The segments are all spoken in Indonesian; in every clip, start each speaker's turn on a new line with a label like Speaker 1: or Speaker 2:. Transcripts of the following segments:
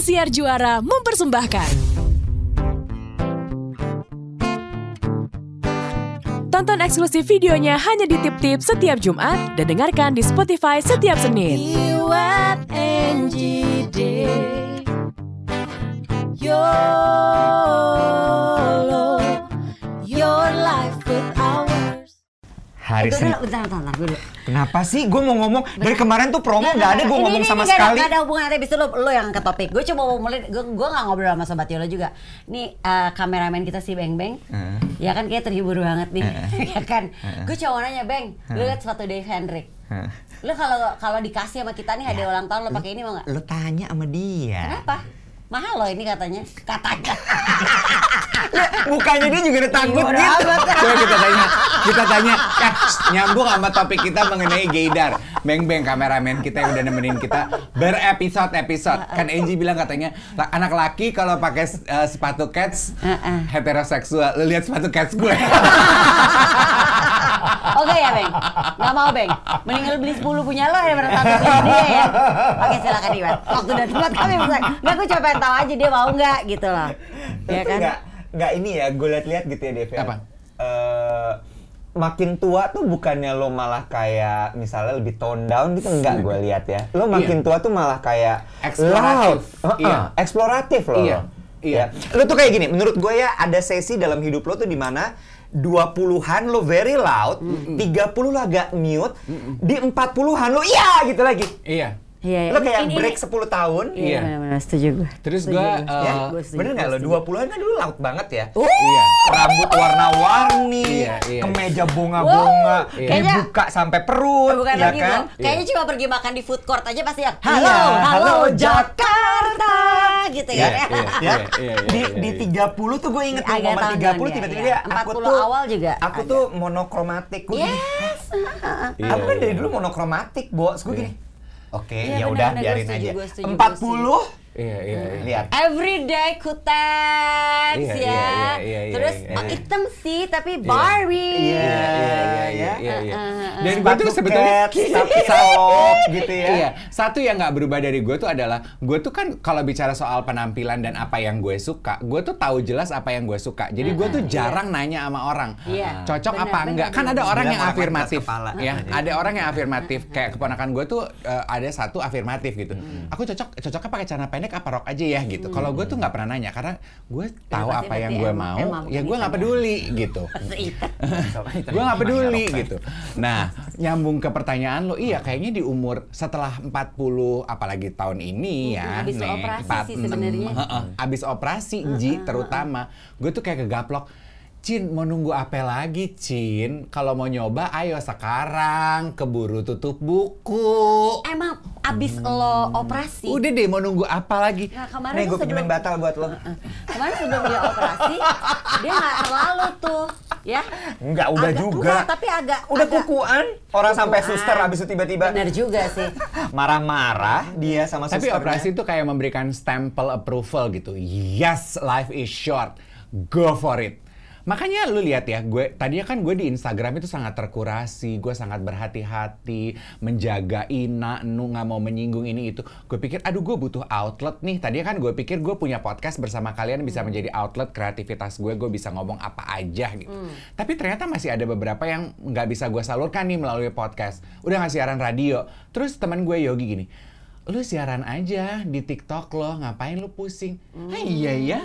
Speaker 1: Indosiar Juara mempersembahkan. Tonton eksklusif videonya hanya di Tip Tip setiap Jumat dan dengarkan di Spotify setiap Senin.
Speaker 2: Hari Senin.
Speaker 3: bentar, bentar, bentar, bentar, dulu.
Speaker 2: Kenapa sih? Gue mau ngomong dari kemarin tuh promo nggak ada gue ngomong
Speaker 3: ini-
Speaker 2: sama
Speaker 3: ini nggak
Speaker 2: sekali.
Speaker 3: nggak ada hubungan nanti abis itu lo, lo yang ke topik. Gue cuma mau mulai, gue, gue gak ngobrol sama Sobat Yolo juga. Nih eh, kameramen kita si Beng Beng, ya kan kayak terhibur banget nih, ya kan. Gue cuma nanya Beng, lo liat sepatu Dave Hendrik. Lo kalau kalau dikasih sama kita nih hadiah ulang tahun lo pakai ini mau nggak?
Speaker 2: Lo tanya sama dia.
Speaker 3: Kenapa? Mahal loh ini katanya. Katanya.
Speaker 2: Mukanya dia juga udah takut gitu.
Speaker 4: Coba kita tanya, kita tanya, eh, nyambung sama topik kita mengenai gaydar. Beng Beng kameramen kita yang udah nemenin kita berepisode-episode. Kan Angie bilang katanya, "La- anak laki kalau pakai eh, sepatu cats
Speaker 3: Heeh.
Speaker 4: heteroseksual. Lu lihat sepatu cats gue.
Speaker 3: Oke ya Beng, nggak mau Beng. Mending lo beli 10 punya lo daripada satu punya dia ya. Oke silakan Iwan. Waktu dan tempat kami besar. Nggak gue pengen tahu aja dia mau nggak gitu loh. Ya kan?
Speaker 2: nggak nggak ini ya, gue liat-liat gitu ya Dev. ya.
Speaker 4: Apa?
Speaker 2: Eh, makin tua tuh bukannya lo malah kayak misalnya lebih tone down gitu enggak gue lihat ya. Lo makin tua tuh malah kayak
Speaker 4: Eksploratif.
Speaker 2: loud. Heeh,
Speaker 4: Iya.
Speaker 2: eksploratif lo.
Speaker 4: Iya. Iya.
Speaker 2: Ya. Lo tuh kayak gini, menurut gue ya ada sesi dalam hidup lo tuh di mana 20-an lo very loud, 30 lo agak mute, di 40-an lo iya gitu lagi.
Speaker 4: iya.
Speaker 3: Iya,
Speaker 2: Lo
Speaker 3: ini-
Speaker 2: kayak
Speaker 3: ini-
Speaker 2: break 10 tahun.
Speaker 3: Iya,
Speaker 4: Iya.
Speaker 3: benar-benar setuju gue.
Speaker 4: Terus
Speaker 3: gue.
Speaker 4: eh,
Speaker 2: Ya,
Speaker 3: setuju,
Speaker 2: bener nggak
Speaker 3: gue
Speaker 2: lo?
Speaker 3: setuju.
Speaker 2: 20-an kan dulu loud banget ya.
Speaker 4: Iya.
Speaker 2: Rambut warna-warni,
Speaker 4: Iya, iya.
Speaker 2: kemeja bunga-bunga,
Speaker 3: Wow, kayaknya-
Speaker 2: dibuka sampai perut,
Speaker 3: Bukan
Speaker 2: ya
Speaker 3: lagi
Speaker 2: kan?
Speaker 3: bro. Kayaknya cuma pergi makan di food court aja pasti ya.
Speaker 2: Iya,
Speaker 3: Halo, halo
Speaker 2: halo,
Speaker 3: Jakarta, gitu
Speaker 4: Iya,
Speaker 3: ya.
Speaker 4: iya.
Speaker 2: Ya,
Speaker 4: iya, iya,
Speaker 2: di,
Speaker 4: iya,
Speaker 2: di
Speaker 4: iya.
Speaker 2: 30 tuh gue inget tuh momen
Speaker 3: tahunan
Speaker 2: 30
Speaker 3: dia,
Speaker 2: tiba-tiba
Speaker 3: iya.
Speaker 2: dia aku
Speaker 3: 40
Speaker 2: tuh
Speaker 3: awal juga
Speaker 2: aku tuh monokromatik
Speaker 3: Yes.
Speaker 4: Iya,
Speaker 2: aku kan dari
Speaker 4: iya.
Speaker 2: dulu monokromatik bos gue gini oke
Speaker 3: Iya,
Speaker 2: ya udah biarin
Speaker 3: setuju,
Speaker 2: aja.
Speaker 3: gue setuju, gue
Speaker 2: 40
Speaker 4: Iya, iya, iya.
Speaker 2: lihat
Speaker 3: Everyday Kutex
Speaker 4: Iya,
Speaker 3: ya.
Speaker 4: iya, iya, iya, iya,
Speaker 3: Terus
Speaker 4: iya.
Speaker 3: oh, hitam sih tapi Barbie.
Speaker 2: Iya,
Speaker 4: Iya, iya, iya, iya, iya. Dan gue tuh sebetulnya
Speaker 2: tapi solok gitu ya
Speaker 4: Iya, satu yang nggak berubah dari gue tuh adalah gue tuh kan kalau bicara soal penampilan dan apa yang gue suka, gue tuh tahu jelas apa yang gue suka. Jadi gue tuh jarang nanya sama orang,
Speaker 3: Iya.
Speaker 4: cocok
Speaker 3: Benar,
Speaker 4: apa
Speaker 3: benar,
Speaker 4: enggak. Kan
Speaker 3: benar.
Speaker 4: ada orang yang afirmatif, ya. Ada orang yang afirmatif. Kayak keponakan gue tuh eh, ada satu afirmatif gitu.
Speaker 3: Hmm.
Speaker 4: Aku cocok, cocoknya pakai celana pendek apa rok aja ya gitu. Kalau gue tuh nggak pernah nanya karena gue tahu apa yang gue mau,
Speaker 3: emang
Speaker 4: ya gue nggak peduli gitu. gue nggak peduli gitu. Nah, nyambung ke pertanyaan lo, iya kayaknya di umur setelah 40 apalagi tahun ini ya,
Speaker 3: habis
Speaker 4: nih,
Speaker 3: operasi sih
Speaker 4: 46,
Speaker 3: sebenarnya.
Speaker 4: abis operasi Ji terutama, gue tuh kayak kegaplok. Cin, mau nunggu apa lagi, Cin? Kalau mau nyoba, ayo sekarang keburu tutup buku.
Speaker 3: Emang abis lo operasi.
Speaker 4: Udah deh, mau nunggu apa lagi?
Speaker 3: Nah, kemarin
Speaker 2: nih gue pinjemin
Speaker 3: sebelum-
Speaker 2: batal buat lo
Speaker 3: Kemarin sebelum dia operasi, dia nggak terlalu tuh, ya.
Speaker 2: Enggak, udah
Speaker 3: Agak
Speaker 2: juga.
Speaker 3: tua, tapi agak
Speaker 2: udah
Speaker 3: agak-
Speaker 2: kukuan orang sampai
Speaker 3: Kukuan.
Speaker 2: suster habis itu tiba-tiba
Speaker 3: Bener juga sih.
Speaker 2: marah-marah dia sama
Speaker 4: Tapi
Speaker 2: susternya.
Speaker 4: operasi itu kayak memberikan stempel approval gitu. Yes, life is short. Go for it. Makanya lu lihat ya, gue tadinya kan gue di Instagram itu sangat terkurasi, gue sangat berhati-hati, menjaga Ina, nu nggak mau menyinggung ini itu. Gue pikir, aduh gue butuh outlet nih. Tadinya kan gue pikir gue punya podcast bersama kalian bisa menjadi outlet kreativitas gue, gue bisa ngomong apa aja gitu. Tapi ternyata masih ada beberapa yang nggak bisa gue salurkan nih melalui podcast. Udah nggak siaran radio. Terus teman gue Yogi gini, lu siaran aja di TikTok lo, ngapain lu pusing? Ah iya ya.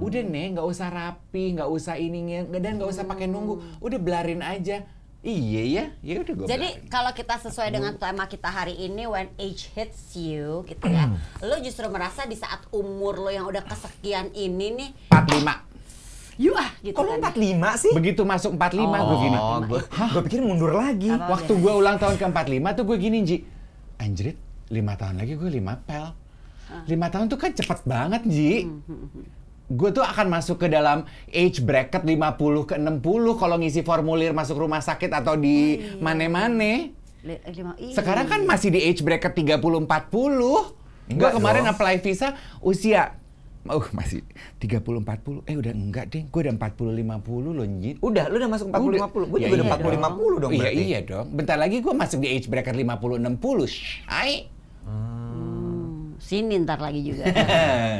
Speaker 4: Udah nih, nggak usah rapi, nggak usah ininya, dan nggak usah pakai nunggu. Udah belarin aja. Iya ya, ya udah gue.
Speaker 3: Jadi kalau kita sesuai dengan tema kita hari ini when age hits you gitu ya. lo justru merasa di saat umur lo yang udah kesekian ini nih
Speaker 4: 45.
Speaker 3: you ah gitu
Speaker 2: Kok lo
Speaker 3: kan.
Speaker 2: 45 sih?
Speaker 4: Begitu masuk 45 gue gini.
Speaker 2: Oh, gue gue pikir mundur lagi.
Speaker 3: Apa?
Speaker 4: Waktu gue ulang tahun ke 45 tuh gue gini, Ji. Anjrit, 5 tahun lagi gue 5 pel. 5 tahun tuh kan cepet banget, Ji. Gue tuh akan masuk ke dalam age bracket 50 ke 60 kalau ngisi formulir masuk rumah sakit atau di
Speaker 3: lima- iya.
Speaker 4: Sekarang kan masih di age bracket 30 40. Gue kemarin
Speaker 2: dong.
Speaker 4: apply visa usia Oh masih 30 40. Eh udah enggak deh. Gue udah 40 50 loh, Jin.
Speaker 2: Udah, lu udah masuk 40
Speaker 4: Udah.
Speaker 2: 50. Gue
Speaker 4: Ya
Speaker 2: juga udah
Speaker 4: iya
Speaker 2: 40
Speaker 3: dong.
Speaker 2: 50 dong
Speaker 4: iya
Speaker 2: berarti.
Speaker 4: iya dong. Bentar lagi gue masuk di age bracket 50 60. Hai.
Speaker 3: Sini ntar lagi juga.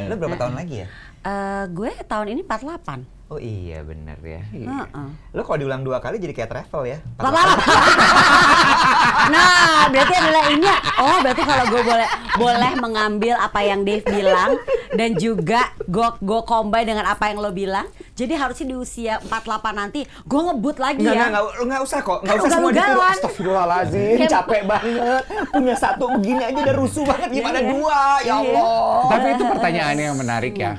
Speaker 2: Lo berapa tahun lagi ya?
Speaker 3: Eh, gue tahun ini 48.
Speaker 2: Oh iya bener ya.
Speaker 3: Heeh.
Speaker 2: Lo kalau diulang dua kali jadi kayak travel ya.
Speaker 3: Nah, berarti adalah ini. ya. Oh, berarti kalau gue boleh boleh mengambil apa yang Dave bilang dan juga gue gue combine dengan apa yang lo bilang. Jadi harusnya di usia 48 nanti gue ngebut lagi
Speaker 2: Enggak,
Speaker 3: ya.
Speaker 2: enggak, enggak, enggak usah kok. Enggak
Speaker 3: Kan
Speaker 2: usah semua ditiru. Astagfirullahaladzim, capek banget. Punya satu begini aja udah rusuh banget. Gimana
Speaker 3: Iya, iya.
Speaker 2: dua? Ya
Speaker 3: Iya.
Speaker 2: Allah.
Speaker 4: Tapi itu pertanyaan yang menarik ya.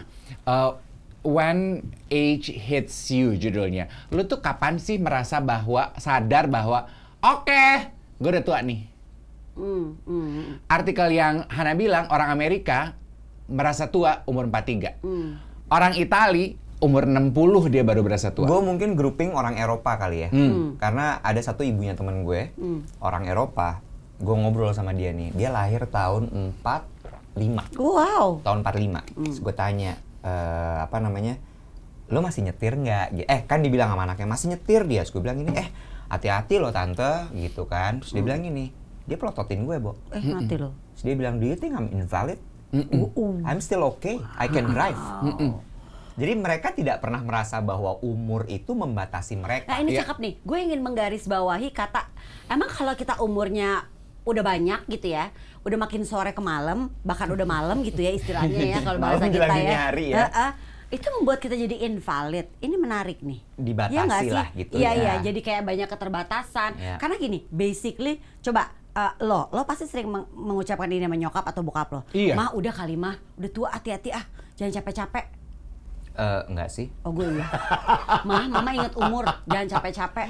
Speaker 4: Uh, when age hits you judulnya. Lu tuh kapan sih merasa bahwa sadar bahwa oke, gue udah tua nih.
Speaker 3: Hmm, hmm,
Speaker 4: Artikel yang Hana bilang orang Amerika merasa tua umur 43.
Speaker 3: hmm.
Speaker 4: Orang Itali umur 60 dia baru berasa tua.
Speaker 2: Gue mungkin grouping orang Eropa kali ya.
Speaker 4: Hmm.
Speaker 2: Karena ada satu ibunya temen gue, orang Eropa. Gue ngobrol sama dia nih. Dia lahir tahun 45.
Speaker 3: Wow.
Speaker 2: Tahun 45. Terus gue tanya, eh, apa namanya? Lo masih nyetir nggak? Eh kan dibilang sama anaknya, masih nyetir dia. Terus gue bilang gini, eh hati-hati lo tante, gitu kan. Terus dia bilang gini, dia pelototin gue, Bo.
Speaker 3: Eh, mati lo.
Speaker 2: Terus dia bilang, do you think I'm invalid? I'm still okay, I can drive. Jadi mereka tidak pernah merasa bahwa umur itu membatasi mereka.
Speaker 3: Nah ini cakep nih, gue ingin menggarisbawahi kata Emang kalau kita umurnya udah banyak gitu ya Udah makin sore ke malam, bahkan udah malam gitu ya istilahnya ya Kalau bahasa kita ya
Speaker 2: hari ya.
Speaker 3: Heeh. Itu membuat kita jadi invalid Ini menarik nih
Speaker 2: Dibatasi
Speaker 3: nggak sih?
Speaker 2: lah gitu
Speaker 3: Iya
Speaker 2: ya.
Speaker 3: iya, jadi kayak banyak keterbatasan
Speaker 2: Iya.
Speaker 3: Karena gini, basically coba eh, lo, lo pasti sering meng- mengucapkan ini sama nyokap atau bokap lo
Speaker 4: Iya.
Speaker 3: Mah udah kali mah, udah tua hati-hati ah Jangan capek-capek
Speaker 2: Eh, enggak sih.
Speaker 3: Oh gue iya Mah, mama inget umur, jangan capek-capek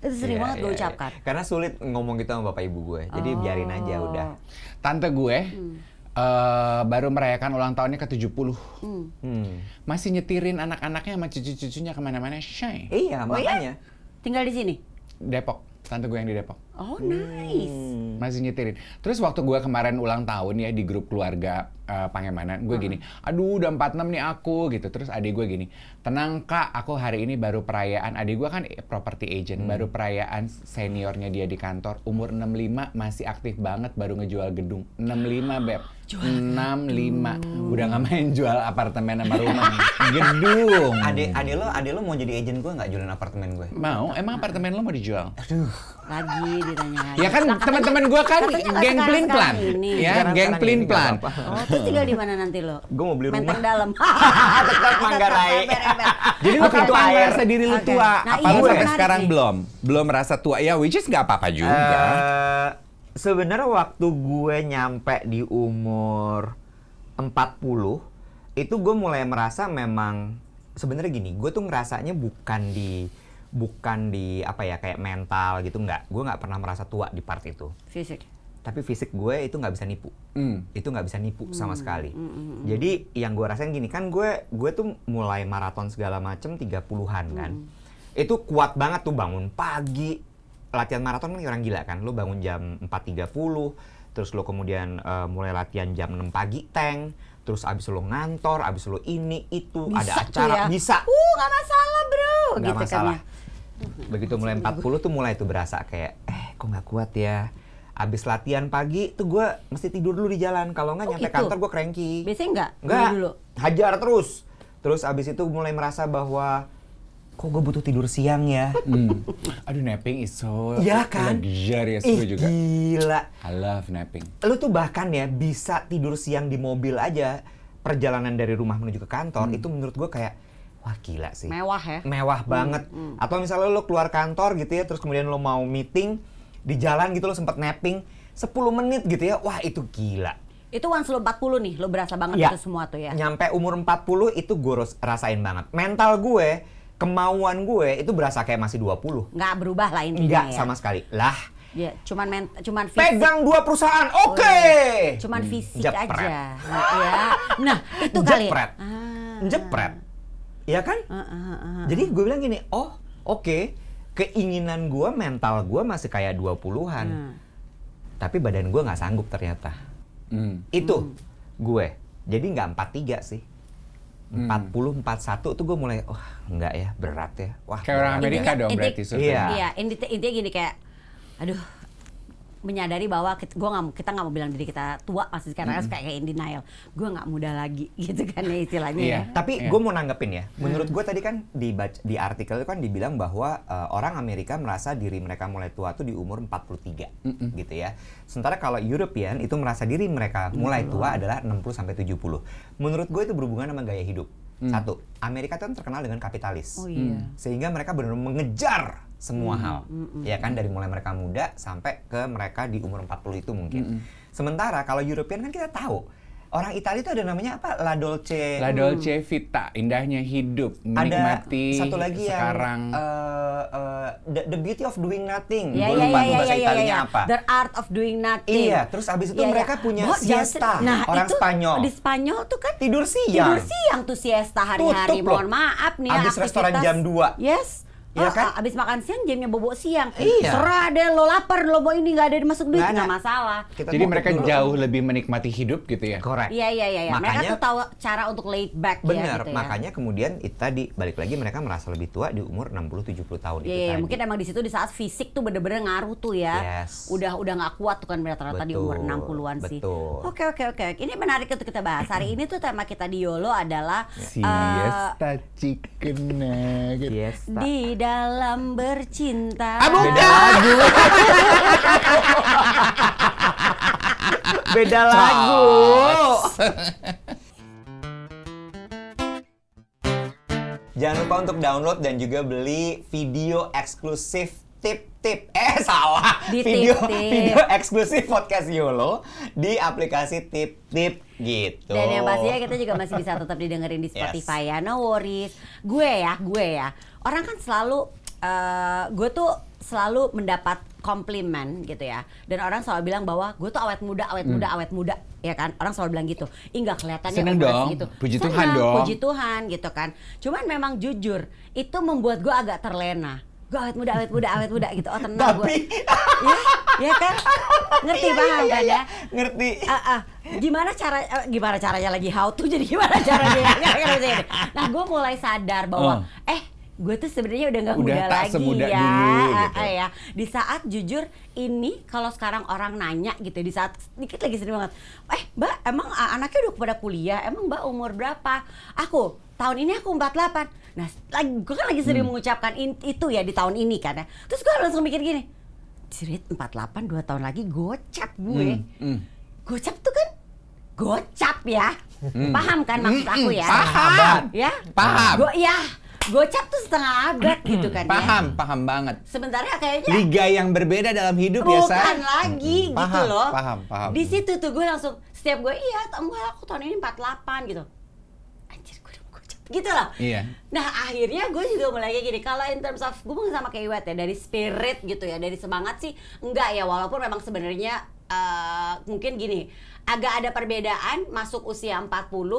Speaker 3: Itu sering
Speaker 2: Iya,
Speaker 3: banget gue
Speaker 2: iya,
Speaker 3: ucapkan
Speaker 2: iya. Karena sulit ngomong gitu sama bapak ibu gue. Jadi biarin aja
Speaker 3: Oh.
Speaker 2: udah.
Speaker 4: Tante gue eh, baru merayakan ulang tahunnya ke-70.
Speaker 2: Hmm.
Speaker 4: Masih nyetirin anak-anaknya sama cucu-cucunya ke mana-mana. Shay.
Speaker 2: Iya,
Speaker 3: Oh iya?
Speaker 2: makanya.
Speaker 3: Tinggal di sini?
Speaker 4: Depok. Tante gue yang di Depok.
Speaker 3: Oh nice.
Speaker 2: Hmm.
Speaker 4: Masih nyetirin. Terus waktu gue kemarin ulang tahun ya di grup keluarga eh, Pangemanan, gue gini, aduh udah 46 nih aku gitu. Terus adik gue gini, tenang kak, aku hari ini baru perayaan. Adik gue kan property agent, baru perayaan seniornya dia di kantor. Umur 65 masih aktif banget, baru ngejual gedung. 65 beb. 65. Udah nggak main jual apartemen sama rumah. gedung.
Speaker 2: Ade, ade lo, ade lo mau jadi agent gue nggak jualin apartemen gue?
Speaker 4: Mau? Emang apartemen lo mau dijual?
Speaker 3: Lagi ditanya lagi.
Speaker 4: Ya kan
Speaker 3: Nah,
Speaker 4: teman-teman gue kan geng pelin plan, ya geng
Speaker 2: nggak
Speaker 4: plan.
Speaker 3: Oh, terus tinggal di mana nanti lo?
Speaker 2: Gue mau beli rumah.
Speaker 3: Menteng dalam.
Speaker 2: Tetap Manggarai.
Speaker 4: Jadi
Speaker 2: itu
Speaker 4: kapan
Speaker 2: air.
Speaker 4: merasa diri lu
Speaker 3: Oke.
Speaker 4: tua? Apa
Speaker 3: iya,
Speaker 4: lu
Speaker 3: itu
Speaker 4: sampai sekarang belum? Belum merasa tua? Ya, which is nggak apa-apa juga.
Speaker 2: Eh, Sebenarnya waktu gue nyampe di umur 40 itu gue mulai merasa memang sebenarnya gini, gue tuh ngerasanya bukan di bukan di apa ya kayak mental gitu nggak, gue nggak pernah merasa tua di part itu.
Speaker 3: Fisik.
Speaker 2: Tapi fisik gue itu nggak bisa nipu,
Speaker 4: Hmm.
Speaker 2: itu nggak bisa nipu sama sekali. Jadi yang gue rasain gini kan gue gue tuh mulai maraton segala macem 30-an kan. Itu kuat banget tuh bangun pagi. Latihan maraton kan orang gila kan. Lu bangun jam 4.30, terus lu kemudian eh, mulai latihan jam 6 pagi tank, terus abis lu ngantor, abis lu ini itu ada
Speaker 3: Bisa tuh
Speaker 2: acara
Speaker 3: ya.
Speaker 2: bisa.
Speaker 3: Uh, nggak masalah bro.
Speaker 2: Nggak
Speaker 3: gitu
Speaker 2: masalah.
Speaker 3: kan ya.
Speaker 2: Begitu mulai 40 tuh mulai tuh berasa kayak eh kok nggak kuat ya. Abis latihan pagi tuh gue mesti tidur dulu di jalan. Kalau nggak
Speaker 3: Oh,
Speaker 2: nyampe
Speaker 3: gitu?
Speaker 2: kantor gue cranky.
Speaker 3: Biasanya enggak?
Speaker 2: Enggak.
Speaker 3: Dulu.
Speaker 2: Hajar terus. Terus abis itu mulai merasa bahwa kok gue butuh tidur siang ya.
Speaker 4: Hmm. Aduh, napping is so
Speaker 2: Iya kan?
Speaker 4: luxurious
Speaker 2: Ih,
Speaker 4: gue juga.
Speaker 2: gila.
Speaker 4: I love napping.
Speaker 2: Lu tuh bahkan ya bisa tidur siang di mobil aja. Perjalanan dari rumah menuju ke kantor itu menurut gue kayak wah gila sih.
Speaker 3: Mewah ya.
Speaker 2: Mewah banget. Atau misalnya lo keluar kantor gitu ya, terus kemudian lo mau meeting di jalan gitu lo sempat napping 10 menit gitu ya. Wah, itu gila.
Speaker 3: Itu once lo 40 nih, lo berasa banget
Speaker 2: Ya,
Speaker 3: itu semua tuh ya.
Speaker 2: Nyampe umur 40 itu gue rasain banget. Mental gue, kemauan gue itu berasa kayak masih 20.
Speaker 3: Nggak berubah lah intinya
Speaker 2: Enggak
Speaker 3: ya.
Speaker 2: sama sekali. Lah,
Speaker 3: Ya, cuman men, cuman fisik.
Speaker 2: pegang dua perusahaan. Oke.
Speaker 3: Cuman fisik
Speaker 2: Jepret.
Speaker 3: aja. Nah, ya. Nah, itu kali.
Speaker 2: Jepret.
Speaker 3: Ah.
Speaker 2: Jepret. Iya kan?
Speaker 3: Ah, ah, ah, ah.
Speaker 2: Jadi gue bilang gini, oh oke, keinginan gue, mental gue masih kayak 20-an.
Speaker 3: Hmm.
Speaker 2: Tapi badan gue nggak sanggup ternyata.
Speaker 4: Hmm.
Speaker 2: Itu gue. Jadi nggak 43 sih. 40, 41 tuh gue mulai, wah enggak ya, berat ya. Wah,
Speaker 4: Kayak orang Amerika
Speaker 2: ya.
Speaker 4: Dong berarti.
Speaker 2: Iya.
Speaker 3: Iya, inti- intinya gini kayak, aduh, menyadari bahwa kita, gua nggak mau- kita nggak mau bilang diri kita tua masih sekarang
Speaker 4: Mm-mm.
Speaker 3: kayak kayak in denial. Gue nggak muda lagi gitu kan ya istilahnya.
Speaker 4: Iya.
Speaker 3: ya.
Speaker 2: Tapi
Speaker 4: Iya.
Speaker 2: gue mau nanggepin ya. Menurut gue tadi kan di di artikel itu kan dibilang bahwa eh, orang Amerika merasa diri mereka mulai tua tuh di umur 43 gitu ya. Sementara kalau European itu merasa diri mereka mulai tua adalah 60 sampai 70. Menurut gue itu berhubungan sama gaya hidup. Satu, Amerika tuh kan terkenal dengan kapitalis.
Speaker 3: Oh iya.
Speaker 2: Sehingga mereka benar-benar mengejar semua hal. Ya kan dari mulai mereka muda sampai ke mereka di umur 40 itu mungkin. Sementara kalau European kan kita tahu orang Italia itu ada namanya apa? La Dolce
Speaker 4: La Dolce Vita, indahnya hidup, menikmati
Speaker 2: ada satu lagi
Speaker 4: sekarang.
Speaker 2: yang uh, uh, the, the beauty of doing nothing.
Speaker 3: Ya,
Speaker 2: Gua
Speaker 3: ya,
Speaker 2: lupa
Speaker 3: ya,
Speaker 2: bahasa
Speaker 3: ya, ya,
Speaker 2: Italianya
Speaker 3: ya.
Speaker 2: apa.
Speaker 3: The art of doing nothing.
Speaker 2: Iya, terus abis itu
Speaker 3: Iya, iya.
Speaker 2: mereka punya
Speaker 3: Bo, jangan
Speaker 2: siesta.
Speaker 3: Nah,
Speaker 2: Orang
Speaker 3: itu
Speaker 2: Spanyol.
Speaker 3: Di Spanyol tuh kan
Speaker 2: Tidur siang.
Speaker 3: tidur siang tuh siesta hari-hari. Mohon maaf nih
Speaker 2: Abis restoran
Speaker 3: aktivitas-
Speaker 2: jam 2.
Speaker 3: Yes.
Speaker 2: Iya
Speaker 3: Oh,
Speaker 2: kan?
Speaker 3: Abis makan siang jamnya bobo siang.
Speaker 2: Iya.
Speaker 3: Serah deh lo lapar lo mau ini nggak ada masuk duit
Speaker 2: Nggak
Speaker 3: masalah.
Speaker 2: Kita
Speaker 4: Jadi mereka
Speaker 2: dulu.
Speaker 4: jauh lebih menikmati hidup gitu ya.
Speaker 2: Correct.
Speaker 3: Iya iya iya. iya. Mereka
Speaker 2: Makanya-
Speaker 3: tuh tahu cara untuk laid back
Speaker 2: Benar,
Speaker 3: ya gitu ya.
Speaker 2: makanya kemudian itu tadi balik lagi mereka merasa lebih tua di umur 60-70 tahun
Speaker 3: Iya,
Speaker 2: itu
Speaker 3: iya,
Speaker 2: tadi.
Speaker 3: mungkin emang di situ di saat fisik tuh bener-bener ngaruh tuh ya.
Speaker 2: Yes.
Speaker 3: Udah udah nggak kuat tuh kan rata-rata di umur
Speaker 2: Betul,
Speaker 3: 60-an sih.
Speaker 2: betul.
Speaker 3: Oke oke oke. Ini menarik untuk kita bahas. Hari ini tuh tema kita di YOLO adalah
Speaker 4: Siesta chicken nugget.
Speaker 2: Siesta.
Speaker 3: di dalam bercinta.
Speaker 4: Ah, bukan!
Speaker 2: Beda lagu. Beda lagu. Jangan lupa untuk download dan juga beli video eksklusif tip-tip. Eh salah.
Speaker 3: Di
Speaker 2: video
Speaker 3: Tip-Tip.
Speaker 2: video eksklusif podcast YOLO di aplikasi tip-tip gitu.
Speaker 3: Dan yang pastinya kita juga masih bisa tetap didengerin di Spotify ya, no worries. Gue ya, gue ya. Orang kan selalu, eh, gue tuh selalu mendapat komplimen gitu ya. Dan orang selalu bilang bahwa gue tuh awet muda, awet muda, awet muda. Ya kan, orang selalu bilang gitu. Ih nggak kelihatannya
Speaker 4: Seneng dong.
Speaker 3: segitu.
Speaker 4: Puji
Speaker 3: Seneng,
Speaker 4: Tuhan dong.
Speaker 3: Puji Tuhan gitu kan. Cuman memang jujur, itu membuat gue agak terlena. Gue awet muda, awet muda, awet muda gitu. Oh tenang gue. Ya, ya kan? Ngerti
Speaker 2: Iya,
Speaker 3: paham
Speaker 2: iya,
Speaker 3: kan
Speaker 2: iya.
Speaker 3: ya?
Speaker 2: Ngerti.
Speaker 3: Ah, ah. gimana cara eh, gimana caranya lagi how to jadi gimana caranya gitu. nah gue mulai sadar bahwa eh gue tuh sebenarnya udah nggak muda
Speaker 4: tak
Speaker 3: lagi
Speaker 4: semuda
Speaker 3: ya
Speaker 4: dulu, gitu.
Speaker 3: ya di saat jujur ini kalau sekarang orang nanya gitu di saat dikit lagi sering banget eh mbak emang anaknya udah pada kuliah emang mbak umur berapa aku tahun ini aku 48 nah lagi gue kan lagi
Speaker 4: Hmm.
Speaker 3: sering mengucapkan in- itu ya di tahun ini kan ya terus gue langsung mikir gini Cirit 48 2 tahun lagi gocap gue
Speaker 4: Hmm, hmm.
Speaker 3: Gocap tuh kan gocap ya. Paham kan maksud aku ya?
Speaker 4: Hmm. Paham.
Speaker 3: Ya?
Speaker 4: Paham.
Speaker 3: Go ya. Gocap tuh setengah abad gitu kan ya.
Speaker 4: Paham, paham banget.
Speaker 3: Sementara kayaknya
Speaker 4: Liga yang berbeda dalam hidup ya,
Speaker 3: bukan lagi gitu
Speaker 4: Paham,
Speaker 3: loh.
Speaker 4: paham, paham.
Speaker 3: Di situ tuh gue langsung setiap gue iya enggak aku tahun ini 48 gitu. Anjir gue udah gocap gitu loh.
Speaker 4: Iya.
Speaker 3: Nah akhirnya gue juga mulai kayak gini Kalau in terms of Gue mungkin sama kayak Iwet ya Dari spirit gitu ya Dari semangat sih Enggak ya Walaupun memang sebenarnya eh, Mungkin gini Agak ada perbedaan Masuk usia 40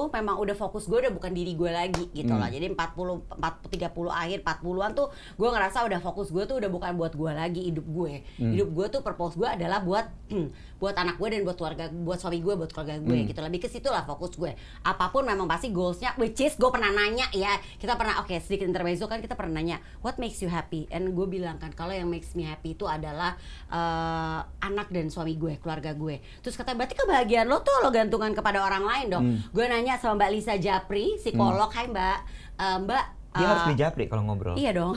Speaker 3: Memang udah fokus gue Udah bukan diri gue lagi gitu
Speaker 4: Hmm.
Speaker 3: loh Jadi 40, 40 30 akhir 40an tuh Gue ngerasa udah fokus gue tuh Udah bukan buat gue lagi Hidup gue
Speaker 4: Hmm.
Speaker 3: Hidup gue tuh purpose gue adalah buat Buat anak gue dan buat keluarga Buat suami gue Buat keluarga gue
Speaker 4: Hmm.
Speaker 3: gitu Lebih ke situ lah fokus gue Apa pun memang pasti goalsnya Which is gue pernah nanya ya Kita pernah oke sedikit intermezzo kan kita pernah nanya What makes you happy? And gue bilang kan Kalau yang makes me happy itu adalah eh, Anak dan suami gue Keluarga gue Terus kata berarti kebahagiaan lo tuh Lo gantungan kepada orang lain dong Gue nanya sama Mbak Lisa Japri Psikolog Hai Mbak Eh, Mbak
Speaker 2: Dia harus
Speaker 3: eh,
Speaker 2: dijapri kalau ngobrol.
Speaker 3: Iya dong.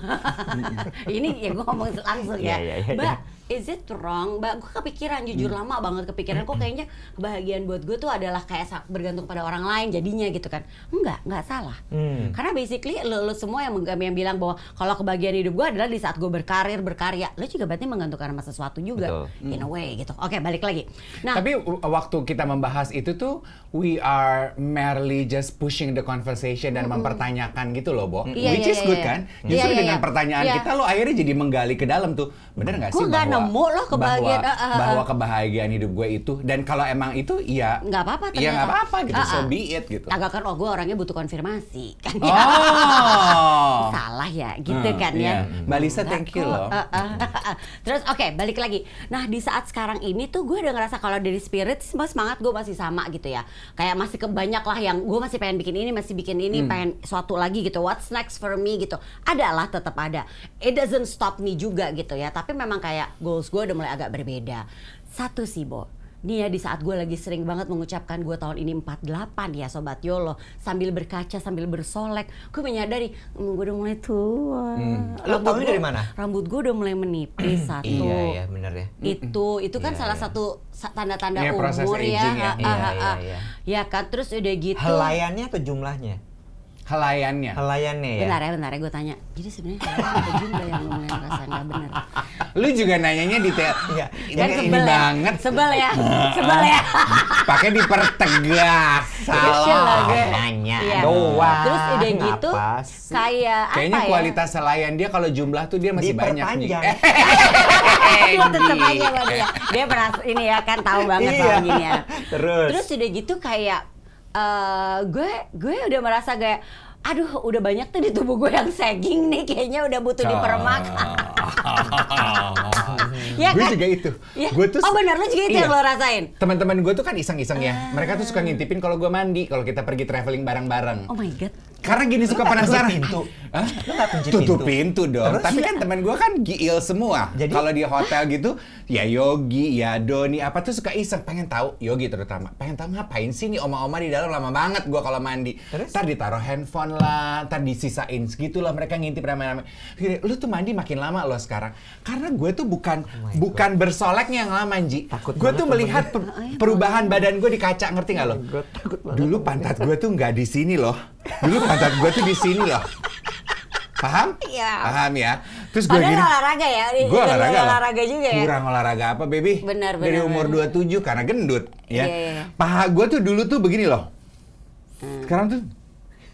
Speaker 3: ini ya gue ngomong langsung ya.
Speaker 2: Iya, iya, iya,
Speaker 3: Mbak, is it wrong? Mbak, gue kepikiran jujur lama banget kepikiran kok kayaknya kebahagiaan buat gue tuh adalah kayak bergantung pada orang lain jadinya gitu kan. Enggak, enggak salah.
Speaker 2: Hmm.
Speaker 3: Karena basically lo, lo semua yang, yang bilang bahwa kalau kebahagiaan hidup gue adalah di saat gue berkarir, berkarya. Lo juga berarti menggantungkan sama sesuatu juga.
Speaker 2: Betul.
Speaker 3: In a way gitu. Oke, balik lagi. Nah,
Speaker 4: Tapi waktu kita membahas itu tuh we are merely just pushing the conversation dan mempertanyakan gitu loh, Bo.
Speaker 3: Iya,
Speaker 4: Which
Speaker 3: iya,
Speaker 4: is
Speaker 3: iya,
Speaker 4: good
Speaker 3: iya.
Speaker 4: kan?
Speaker 3: Iya,
Speaker 4: Justru
Speaker 3: iya,
Speaker 4: dengan
Speaker 3: iya.
Speaker 4: pertanyaan
Speaker 3: Iya.
Speaker 4: kita lo akhirnya jadi menggali ke dalam tuh. Bener gak sih
Speaker 3: nggak
Speaker 4: bahwa
Speaker 3: nemu loh kebahagiaan,
Speaker 4: bahwa,
Speaker 3: ah, ah, ah.
Speaker 4: bahwa kebahagiaan hidup gue itu dan kalau emang itu ya
Speaker 3: nggak apa-apa
Speaker 4: Iya nggak apa-apa gitu,
Speaker 3: Ah,
Speaker 4: so
Speaker 3: ah.
Speaker 4: be it gitu.
Speaker 3: agak kan oh gue orangnya butuh konfirmasi kan ya.
Speaker 4: Oh.
Speaker 3: salah ya gitu
Speaker 4: Hmm,
Speaker 3: kan
Speaker 4: iya.
Speaker 3: ya
Speaker 4: Mbak Lisa, thank you loh.
Speaker 3: Uh, uh, uh, uh. terus oke balik lagi nah di saat sekarang ini tuh gue udah ngerasa kalau dari spirit semangat gue masih sama gitu ya kayak masih kebanyak lah yang gue masih pengen bikin ini masih bikin ini
Speaker 4: Hmm.
Speaker 3: pengen suatu lagi gitu what's next for me gitu ada lah tetap ada it doesn't stop me juga gitu ya tapi memang kayak goals gue udah mulai agak berbeda. Satu sih, Bo. Nih ya di saat gue lagi sering banget mengucapkan gue tahun ini 48 ya Sobat Yolo Sambil berkaca, sambil bersolek Gue menyadari, hmm, gue udah mulai tua
Speaker 2: Hmm. Lo
Speaker 3: gua-
Speaker 2: dari mana?
Speaker 3: Rambut gue udah mulai menipis satu
Speaker 2: Iya, iya, bener ya.
Speaker 3: itu itu kan
Speaker 2: Iya,
Speaker 3: salah
Speaker 2: iya.
Speaker 3: satu sa- tanda-tanda
Speaker 4: Iya,
Speaker 3: umur ya,
Speaker 4: ya.
Speaker 2: Iya, iya, iya.
Speaker 3: ya kan terus udah gitu
Speaker 2: Helayannya atau jumlahnya?
Speaker 4: Helayannya.
Speaker 2: Helayannya ya.
Speaker 3: bentar ya bentar ya gue tanya jadi sebenarnya apa jumlah yang ngomongin perasaan nggak benar
Speaker 4: Lu juga nanyanya detail.
Speaker 2: Iya.
Speaker 3: kan
Speaker 4: Ini, ini
Speaker 3: sebel ya
Speaker 4: banget.
Speaker 3: sebel ya sebel ya
Speaker 4: Pakai dipertegas.
Speaker 3: Kesel lah gue.
Speaker 2: Nanya
Speaker 3: Iya.
Speaker 2: doang.
Speaker 3: terus udah gitu kayak apa
Speaker 4: Kayaknya
Speaker 3: ya
Speaker 4: kualitas helayan dia kalau jumlah tuh dia masih banyak nih.
Speaker 3: Tetep aja dia. Dia pernah ini ya kan tahu banget
Speaker 2: Iya.
Speaker 3: soal gini ya.
Speaker 2: Terus?
Speaker 3: Terus udah gitu kayak eh gue gue udah merasa kayak aduh udah banyak tuh di tubuh gue yang sagging nih kayaknya udah butuh dipermak. ya
Speaker 4: gue
Speaker 3: kan?
Speaker 4: juga itu.
Speaker 3: Ya.
Speaker 4: Gue tuh
Speaker 3: oh benar lu juga itu
Speaker 4: Iya.
Speaker 3: yang lo rasain.
Speaker 4: Teman-teman gue tuh kan iseng-iseng ya. Mereka tuh suka ngintipin kalau gue mandi, kalau kita pergi traveling bareng-bareng.
Speaker 3: Oh my god.
Speaker 4: Karena gini suka penasaran.
Speaker 2: pintu?
Speaker 4: Hah?
Speaker 2: Lu nggak kunci
Speaker 4: Tutup
Speaker 2: pintu?
Speaker 4: pintu dong.
Speaker 2: Terus?
Speaker 4: Tapi kan teman gue kan giil semua.
Speaker 2: Jadi-
Speaker 4: kalau di hotel gitu, ya Yogi, ya Doni, apa tuh suka iseng pengen tahu Yogi terutama. Pengen tahu ngapain sih nih oma-oma di dalam lama banget gue kalau mandi.
Speaker 2: Terus?
Speaker 4: Ntar ditaruh handphone lah, ntar disisain segitu lah mereka ngintip rame-rame. Lu tuh mandi makin lama loh sekarang. Karena gue tuh bukan
Speaker 2: Oh
Speaker 4: bukan bersoleknya yang lama, Ji.
Speaker 2: Takut
Speaker 4: Gue tuh melihat per- perubahan badan gue di kaca, ngerti nggak lo?
Speaker 2: Takut banget.
Speaker 4: Dulu pantat gue tuh nggak di sini loh. Dulu pantat gue tuh di sini loh. Paham?
Speaker 3: Iya.
Speaker 4: Paham ya. Terus gue gini.
Speaker 3: olahraga ya.
Speaker 4: Gue olahraga
Speaker 3: olahraga juga ya.
Speaker 4: Kurang olahraga apa, baby?
Speaker 3: Benar,
Speaker 4: Dari
Speaker 3: benar,
Speaker 4: umur
Speaker 3: benar.
Speaker 4: 27 karena gendut, ya.
Speaker 3: Iya, iya.
Speaker 4: Paha gue tuh dulu tuh begini loh. Sekarang tuh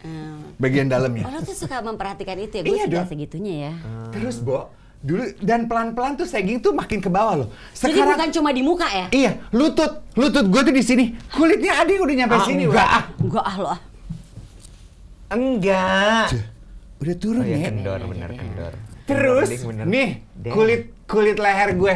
Speaker 3: Hmm.
Speaker 4: bagian
Speaker 3: Oh,
Speaker 4: dalamnya.
Speaker 3: lo tuh suka memperhatikan itu ya? Gue
Speaker 4: Iya dong.
Speaker 3: segitunya ya.
Speaker 4: Terus, Bo, dulu dan pelan-pelan tuh sagging tuh makin ke bawah loh.
Speaker 3: Jadi
Speaker 4: Sekarang
Speaker 3: bukan cuma di muka ya?
Speaker 4: Iya, lutut, lutut gue tuh di sini. Kulitnya adik udah nyampe
Speaker 2: Ah,
Speaker 4: sini,
Speaker 2: enggak, ah.
Speaker 3: Enggak ah lo ah.
Speaker 2: Enggak.
Speaker 4: Udah turun
Speaker 2: Oh
Speaker 4: ya.
Speaker 2: kendor, bener kendor.
Speaker 4: Terus,
Speaker 2: Bener, bener.
Speaker 4: nih kulit kulit leher gue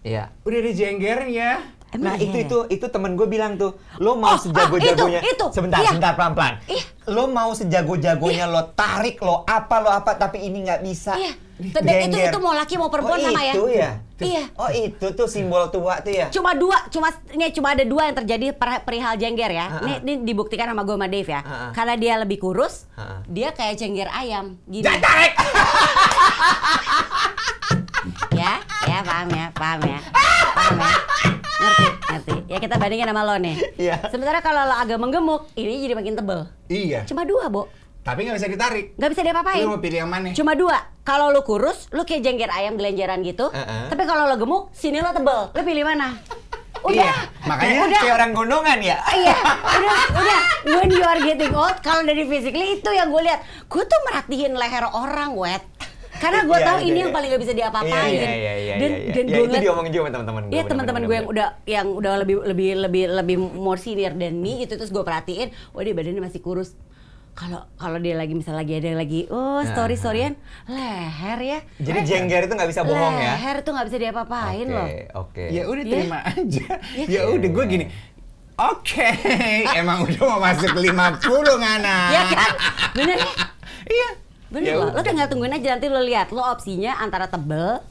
Speaker 2: Iya.
Speaker 4: udah ada jenggernya.
Speaker 3: Emang
Speaker 2: nah
Speaker 3: iya
Speaker 2: itu
Speaker 3: ya?
Speaker 2: itu itu temen gue bilang tuh, lo mau
Speaker 3: Oh,
Speaker 2: sejago-jagonya.
Speaker 3: ah, itu, itu.
Speaker 2: Sebentar,
Speaker 3: Iya.
Speaker 2: sebentar pelan-pelan.
Speaker 3: Iya.
Speaker 2: Lo mau sejago-jagonya lo tarik lo apa lo apa tapi ini nggak bisa.
Speaker 3: Iya. Dan itu itu mau laki mau perempuan
Speaker 2: oh,
Speaker 3: sama ya?
Speaker 2: Itu ya.
Speaker 3: Iya.
Speaker 2: Oh itu tuh simbol tua tuh ya.
Speaker 3: Cuma dua, cuma ini cuma ada dua yang terjadi per- perihal jengger ya.
Speaker 2: Ah,
Speaker 3: Ini, ini dibuktikan sama gue sama Dave ya.
Speaker 2: Ah.
Speaker 3: Karena dia lebih kurus,
Speaker 2: ah.
Speaker 3: dia kayak jengger ayam gini.
Speaker 4: Jangan tarik.
Speaker 3: ya, ya paham ya, paham ya, paham ya. Ngerti, ngerti. Ya kita bandingin sama lo nih.
Speaker 2: Iya.
Speaker 3: Sementara kalau lo agak menggemuk, ini jadi makin tebel.
Speaker 4: Iya.
Speaker 3: Cuma dua, Bo.
Speaker 4: Tapi nggak bisa ditarik.
Speaker 3: Nggak bisa diapa-apain.
Speaker 4: Lu mau pilih yang mana?
Speaker 3: Cuma dua. Kalau lu kurus, lu kayak jengger ayam gelenjaran gitu.
Speaker 2: Heeh.
Speaker 3: Tapi kalau lo gemuk, sini lo tebel. Lu pilih mana? Udah.
Speaker 4: Iya, makanya
Speaker 3: udah.
Speaker 2: Kayak orang gondongan ya.
Speaker 3: Iya, udah, udah. When you are getting old, kalau dari physically itu yang gue lihat. Gue tuh merhatiin leher orang, wet. Karena gue
Speaker 2: Iya,
Speaker 3: tahu
Speaker 2: iya,
Speaker 3: ini
Speaker 2: iya.
Speaker 3: yang paling gak bisa diapa-apain.
Speaker 2: Iya iya iya iya.
Speaker 3: Dan
Speaker 2: iya,
Speaker 3: dan
Speaker 2: iya.
Speaker 3: gue
Speaker 2: itu diomongin juga sama teman-teman gue.
Speaker 3: Iya teman-teman gue yang udah yang udah lebih lebih lebih lebih more senior than me gitu terus gue perhatiin, wah dia badannya masih kurus. Kalau kalau dia lagi misalnya lagi ada yang lagi oh story storyan leher ya.
Speaker 2: Jadi jengger itu nggak bisa bohong ya.
Speaker 3: Leher tuh nggak bisa diapa-apain
Speaker 2: Oke,
Speaker 3: loh.
Speaker 2: Oke.
Speaker 4: Ya udah
Speaker 3: Iya.
Speaker 4: terima aja.
Speaker 3: Iya
Speaker 4: Ya
Speaker 3: kan?
Speaker 4: udah gue gini. Oke, emang udah mau masuk 50 ngana.
Speaker 3: Iya kan? Bener ya?
Speaker 4: Iya.
Speaker 3: Bener
Speaker 4: Ya
Speaker 3: loh, lo
Speaker 4: udah.
Speaker 3: tinggal tungguin aja nanti lo lihat Lo opsinya antara tebel,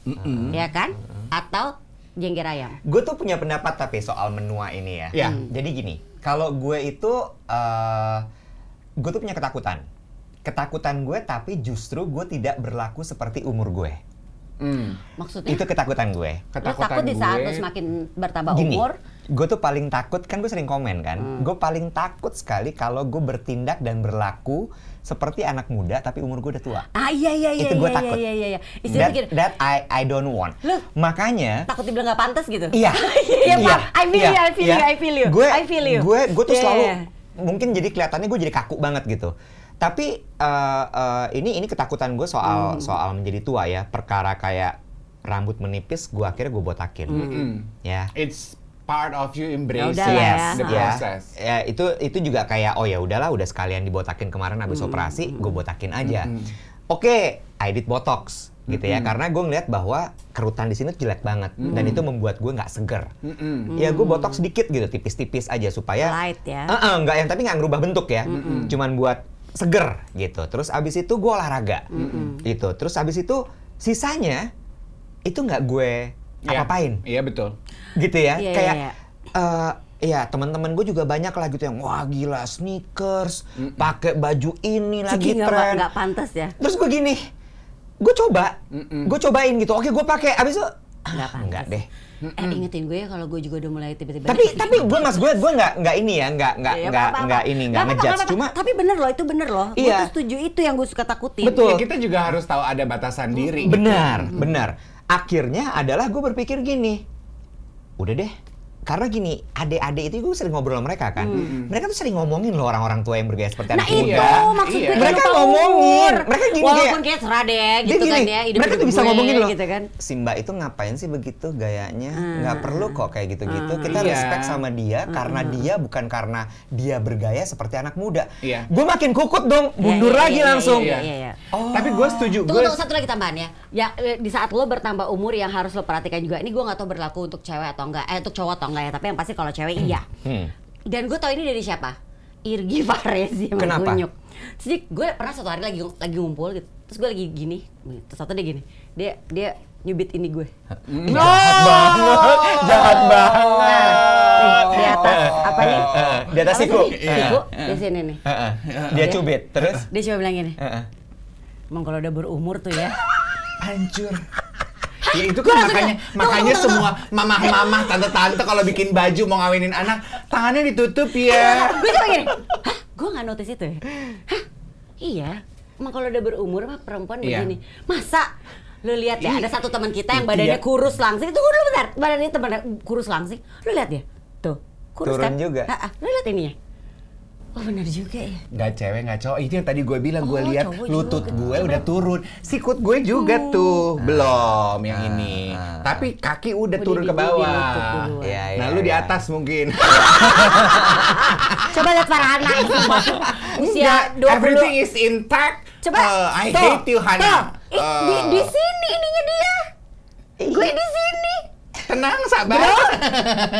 Speaker 3: ya kan? Atau jengger ayam
Speaker 2: Gue tuh punya pendapat tapi soal menua ini ya.
Speaker 4: Iya.
Speaker 2: Jadi gini, kalau gue itu, eh gue tuh punya ketakutan. Ketakutan gue tapi justru gue tidak berlaku seperti umur gue.
Speaker 4: Hmm.
Speaker 3: Maksudnya?
Speaker 2: Itu ketakutan gue.
Speaker 3: lo takut di saat lo semakin bertambah
Speaker 2: Gini,
Speaker 3: umur
Speaker 2: gue tuh paling takut kan gue sering komen kan.
Speaker 3: Hmm.
Speaker 2: Gue paling takut sekali kalau gue bertindak dan berlaku seperti anak muda tapi umur gue udah tua.
Speaker 3: Ah iya iya iya
Speaker 2: Itu gue
Speaker 3: iya,
Speaker 2: takut.
Speaker 3: iya iya iya
Speaker 2: That,
Speaker 3: begini,
Speaker 2: that I I don't want.
Speaker 3: Loh.
Speaker 2: Makanya
Speaker 3: takut dibilang gak pantas gitu
Speaker 2: Iya.
Speaker 3: Iya Pak, I feel you, I feel
Speaker 2: iya.
Speaker 3: you, I feel you
Speaker 2: Gue,
Speaker 3: I feel you
Speaker 2: Gue, gue tuh
Speaker 3: Iya,
Speaker 2: selalu
Speaker 3: iya.
Speaker 2: mungkin jadi kelihatannya gue jadi kaku banget gitu. Tapi eh, eh, ini ini ketakutan gue soal
Speaker 3: Hmm.
Speaker 2: soal menjadi tua ya. Perkara kayak rambut menipis, gue akhirnya gue botakin.
Speaker 3: Hmm.
Speaker 2: Ya.
Speaker 4: It's part of you
Speaker 3: Ya
Speaker 4: embracing
Speaker 3: udah lah ya.
Speaker 4: the
Speaker 2: ya,
Speaker 4: process.
Speaker 2: ya itu itu juga kayak oh ya udahlah udah sekalian dibotakin kemarin habis
Speaker 3: Hmm.
Speaker 2: operasi gue botakin aja. Oke, I did botox gitu ya karena gue ngeliat bahwa kerutan di sini tuh jelek banget dan itu membuat gue nggak seger.
Speaker 4: Mm-mm.
Speaker 2: Ya gue botox sedikit gitu tipis-tipis aja supaya
Speaker 3: Light ya.
Speaker 2: Eh, eh, nggak yang tapi nggak ngerubah bentuk ya, cuman buat seger gitu. Terus abis itu gue olahraga gitu. Terus abis itu sisanya itu nggak gue
Speaker 4: Iya.
Speaker 2: apa-apain.
Speaker 4: Iya betul.
Speaker 2: Gitu ya.
Speaker 3: Iya,
Speaker 2: Kayak
Speaker 3: iya,
Speaker 2: eh ya teman-teman gue juga banyak lah gitu yang wah gila sneakers, pakai baju ini lagi
Speaker 3: Ciki
Speaker 2: tren.
Speaker 3: nggak pantas ya.
Speaker 2: Terus gue gini, gue coba, gue cobain gitu. Oke, gue pakai. Abis itu ah,
Speaker 3: Nggak pantas.
Speaker 2: enggak deh.
Speaker 3: Eh ingetin gue ya kalau gue juga udah mulai tiba-tiba.
Speaker 2: Tapi tapi gue mas gue gue nggak nggak ini ya nggak nggak
Speaker 3: Iya,
Speaker 2: nggak nggak ini nggak ngejudge cuma
Speaker 3: tapi bener loh itu bener loh. Gue
Speaker 2: Iya.
Speaker 3: tuh setuju itu yang gue suka takutin.
Speaker 2: Betul.
Speaker 4: Ya, kita juga harus tahu ada batasan diri.
Speaker 2: benar benar. Akhirnya adalah gue berpikir gini, udah deh. Karena gini, adik-adik itu gue sering ngobrol sama mereka kan. Mereka tuh sering ngomongin loh orang-orang tua yang bergaya seperti
Speaker 3: Nah
Speaker 2: anak
Speaker 3: itu
Speaker 2: muda.
Speaker 3: maksud
Speaker 4: Iya.
Speaker 3: gue
Speaker 2: Mereka
Speaker 3: lupa
Speaker 2: ngomongin.
Speaker 3: umur.
Speaker 2: Mereka gini
Speaker 3: Walaupun
Speaker 2: kayak-
Speaker 3: kayak serah deh gitu kan
Speaker 2: gini,
Speaker 3: ya. hidup
Speaker 2: mereka tuh bisa
Speaker 3: gue,
Speaker 2: ngomongin loh.
Speaker 3: gitu kan.
Speaker 2: Si Mbak itu ngapain sih begitu gayanya? Nggak perlu kok kayak gitu-gitu. Kita
Speaker 4: Iya.
Speaker 2: respect sama dia karena dia bukan karena dia bergaya seperti anak muda.
Speaker 4: Iya.
Speaker 2: Gue makin kukut dong,
Speaker 3: Iya,
Speaker 2: mundur
Speaker 3: iya,
Speaker 2: lagi
Speaker 3: iya,
Speaker 2: langsung.
Speaker 3: Iya, iya, iya.
Speaker 4: Tapi gue setuju.
Speaker 3: Tunggu,
Speaker 4: Gue
Speaker 3: tunggu satu lagi tambahan ya. Ya eh, di saat lo bertambah umur yang harus lo perhatikan juga. Ini gue nggak tahu berlaku untuk cewek atau enggak, eh untuk cowok atau enggak ya. Tapi yang pasti kalau cewek iya.
Speaker 2: Hmm.
Speaker 3: Dan gue tahu ini dari siapa? Irgi Faresi sama
Speaker 2: Kenapa?
Speaker 3: Gunyuk. Terus dia- gue pernah suatu hari lagi lagi ngumpul gitu. Terus gue lagi gini, terus satu dia gini. Dia dia nyubit ini gue.
Speaker 2: Jahat banget, jahat banget.
Speaker 3: Nih, di atas apa nih?
Speaker 2: Di atas siku.
Speaker 3: sih? Siku di sini nih.
Speaker 2: Dia cubit, terus?
Speaker 3: Dia coba bilang gini. Emang kalau udah berumur tuh ya.
Speaker 4: hancur. Ya itu kan makanya makanya semua mamah-mamah, tante-tante kalau bikin baju mau ngawinin anak, tangannya ditutup ya.
Speaker 3: gue cuma gini, hah? Gue nggak notice itu ya? Hah? Iya. Emang kalau udah berumur mah perempuan
Speaker 4: Iya.
Speaker 3: begini. Masa? Lu lihat ya, ada satu teman kita yang
Speaker 4: Iya.
Speaker 3: badannya kurus langsing. Tunggu dulu bentar. Badannya teman kurus langsing. Lu lihat ya? Tuh. Kurus
Speaker 2: Turun
Speaker 3: kan?
Speaker 2: juga.
Speaker 3: Lu lihat ininya. Oh benar juga ya.
Speaker 4: Nggak cewek, nggak cowok. Itu yang tadi gue bilang, gue
Speaker 3: Oh,
Speaker 4: lihat
Speaker 3: cowok
Speaker 4: lutut
Speaker 3: juga.
Speaker 4: gue udah turun. Sikut gue juga tuh. Belum yang ini.
Speaker 2: Ah.
Speaker 4: Tapi kaki udah
Speaker 3: Oh,
Speaker 4: turun
Speaker 3: di-
Speaker 4: ke
Speaker 3: di- di
Speaker 4: bawah.
Speaker 3: duluan.
Speaker 2: Iya,
Speaker 4: Nah, lu di
Speaker 2: iya.
Speaker 4: atas mungkin.
Speaker 3: Coba lihat Farhana usia
Speaker 4: Enggak,
Speaker 3: 20.
Speaker 4: everything is intact.
Speaker 3: Coba.
Speaker 4: Uh, I
Speaker 3: tuh,
Speaker 4: hate you, Hana.
Speaker 3: tuh. Ih, di,
Speaker 4: Uh,
Speaker 3: di sini ininya dia. Gue di sini.
Speaker 4: Tenang, sabar.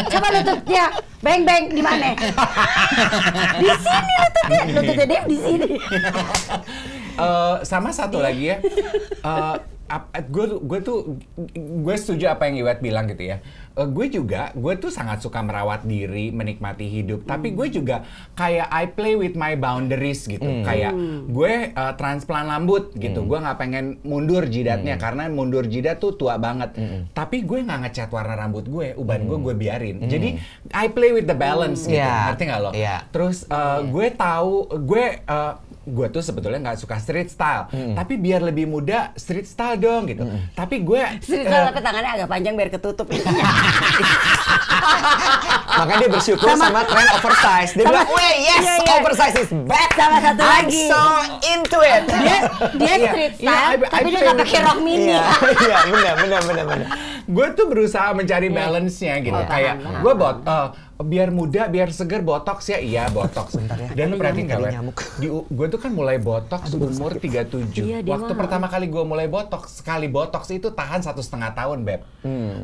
Speaker 3: Coba lututnya. Beng beng di mana? di sini lututnya. Lututnya dia di sini.
Speaker 4: Eh, sama satu lagi ya. Eh, ap- gue tuh gue tuh gue setuju apa yang Iwet bilang gitu ya. Eh, gue juga gue tuh sangat suka merawat diri, menikmati hidup. Tapi gue juga kayak I play with my boundaries gitu. Kayak gue eh, transplant rambut gitu. Gue nggak pengen mundur jidatnya karena mundur jidat tuh tua banget. Tapi gue nggak ngecat warna rambut gue, uban gue gue biarin. Jadi I play with the balance gitu.
Speaker 2: Iya.
Speaker 4: Ngerti nggak lo?
Speaker 2: Iya.
Speaker 4: Terus uh, gue tahu gue uh, gue tuh sebetulnya nggak suka street style, tapi biar lebih muda street style dong gitu. Tapi gue
Speaker 3: Sini
Speaker 4: uh,
Speaker 3: tapi tangannya agak panjang biar ketutup.
Speaker 2: Makanya dia bersyukur sama, tren oversize. Dia
Speaker 3: sama-
Speaker 2: bilang, weh yes,
Speaker 3: Iya, iya.
Speaker 2: oversize is back.
Speaker 3: Sama satu
Speaker 2: I'm
Speaker 3: lagi.
Speaker 2: so into it.
Speaker 3: dia dia
Speaker 4: Iya,
Speaker 3: street
Speaker 4: iya,
Speaker 3: style,
Speaker 4: I- I
Speaker 3: tapi dia
Speaker 4: play
Speaker 3: nggak pakai rok mini.
Speaker 2: Iya, iya, benar, benar, benar, benar.
Speaker 4: gue tuh berusaha mencari balance-nya gitu.
Speaker 3: Oh,
Speaker 4: Kayak gue bot uh, biar muda, biar seger botox ya. Iya, botox.
Speaker 2: ya.
Speaker 4: Dan perhatiin kalau
Speaker 2: nyamuk.
Speaker 4: di gue tuh kan mulai botox umur 37.
Speaker 3: Iya, dia
Speaker 4: Waktu
Speaker 3: mah.
Speaker 4: pertama kali gue mulai botox, sekali botox itu tahan satu setengah tahun, beb.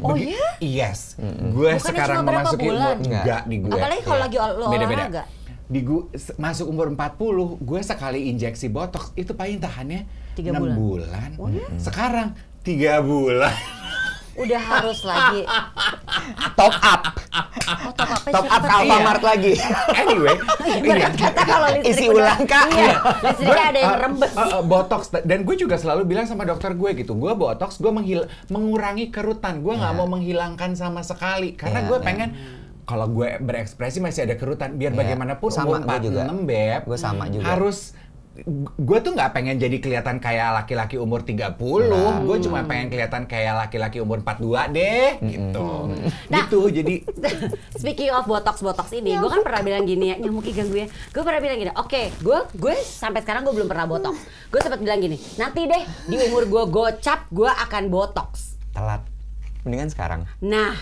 Speaker 3: Oh
Speaker 4: Begi-
Speaker 3: iya?
Speaker 4: Yes. Gue
Speaker 3: Bukannya
Speaker 4: sekarang memasuki
Speaker 3: bulan?
Speaker 4: umur enggak di gue.
Speaker 3: Apalagi kalau
Speaker 4: Iya.
Speaker 3: lagi ol- lo
Speaker 4: Beda-beda.
Speaker 3: olahraga.
Speaker 4: Di gue masuk umur 40, gue sekali injeksi botox itu paling tahannya
Speaker 3: Tiga
Speaker 4: 6
Speaker 3: bulan. Oh, iya?
Speaker 4: bulan. Sekarang 3 bulan.
Speaker 3: Udah harus lagi.
Speaker 2: Top up,
Speaker 3: Oh, top up
Speaker 2: top up ke Alfamart lagi.
Speaker 4: Anyway, iya.
Speaker 3: Kata kalau listrik
Speaker 2: Isi
Speaker 3: udah-
Speaker 2: ulang, Kak.
Speaker 3: Iya, listriknya ada yang
Speaker 4: Uh,
Speaker 3: rembes.
Speaker 4: uh, uh, botox dan gue juga selalu bilang sama dokter gue gitu gue botox gue menghil mengurangi kerutan gue nggak
Speaker 2: Iya.
Speaker 4: mau menghilangkan sama sekali karena
Speaker 2: Iya,
Speaker 4: gue
Speaker 2: iya.
Speaker 4: pengen kalau gue berekspresi masih ada kerutan biar
Speaker 2: Iya.
Speaker 4: bagaimanapun
Speaker 2: Sama, gue juga.
Speaker 4: 46 beb
Speaker 2: Gue sama juga.
Speaker 4: harus gue tuh nggak pengen jadi kelihatan kayak laki-laki umur 30 gue cuma pengen kelihatan kayak laki-laki umur 42 deh gitu
Speaker 3: Nah.
Speaker 4: gitu jadi
Speaker 3: Speaking of botox botox ini, gue kan pernah bilang gini ya, nyamuk ikan gue. Gue pernah bilang gini, oke, gue gue sampai sekarang gue belum pernah botox. Gue sempat bilang gini, nanti deh di umur gue gocap, gue akan botox.
Speaker 2: Telat. Mendingan sekarang.
Speaker 3: Nah,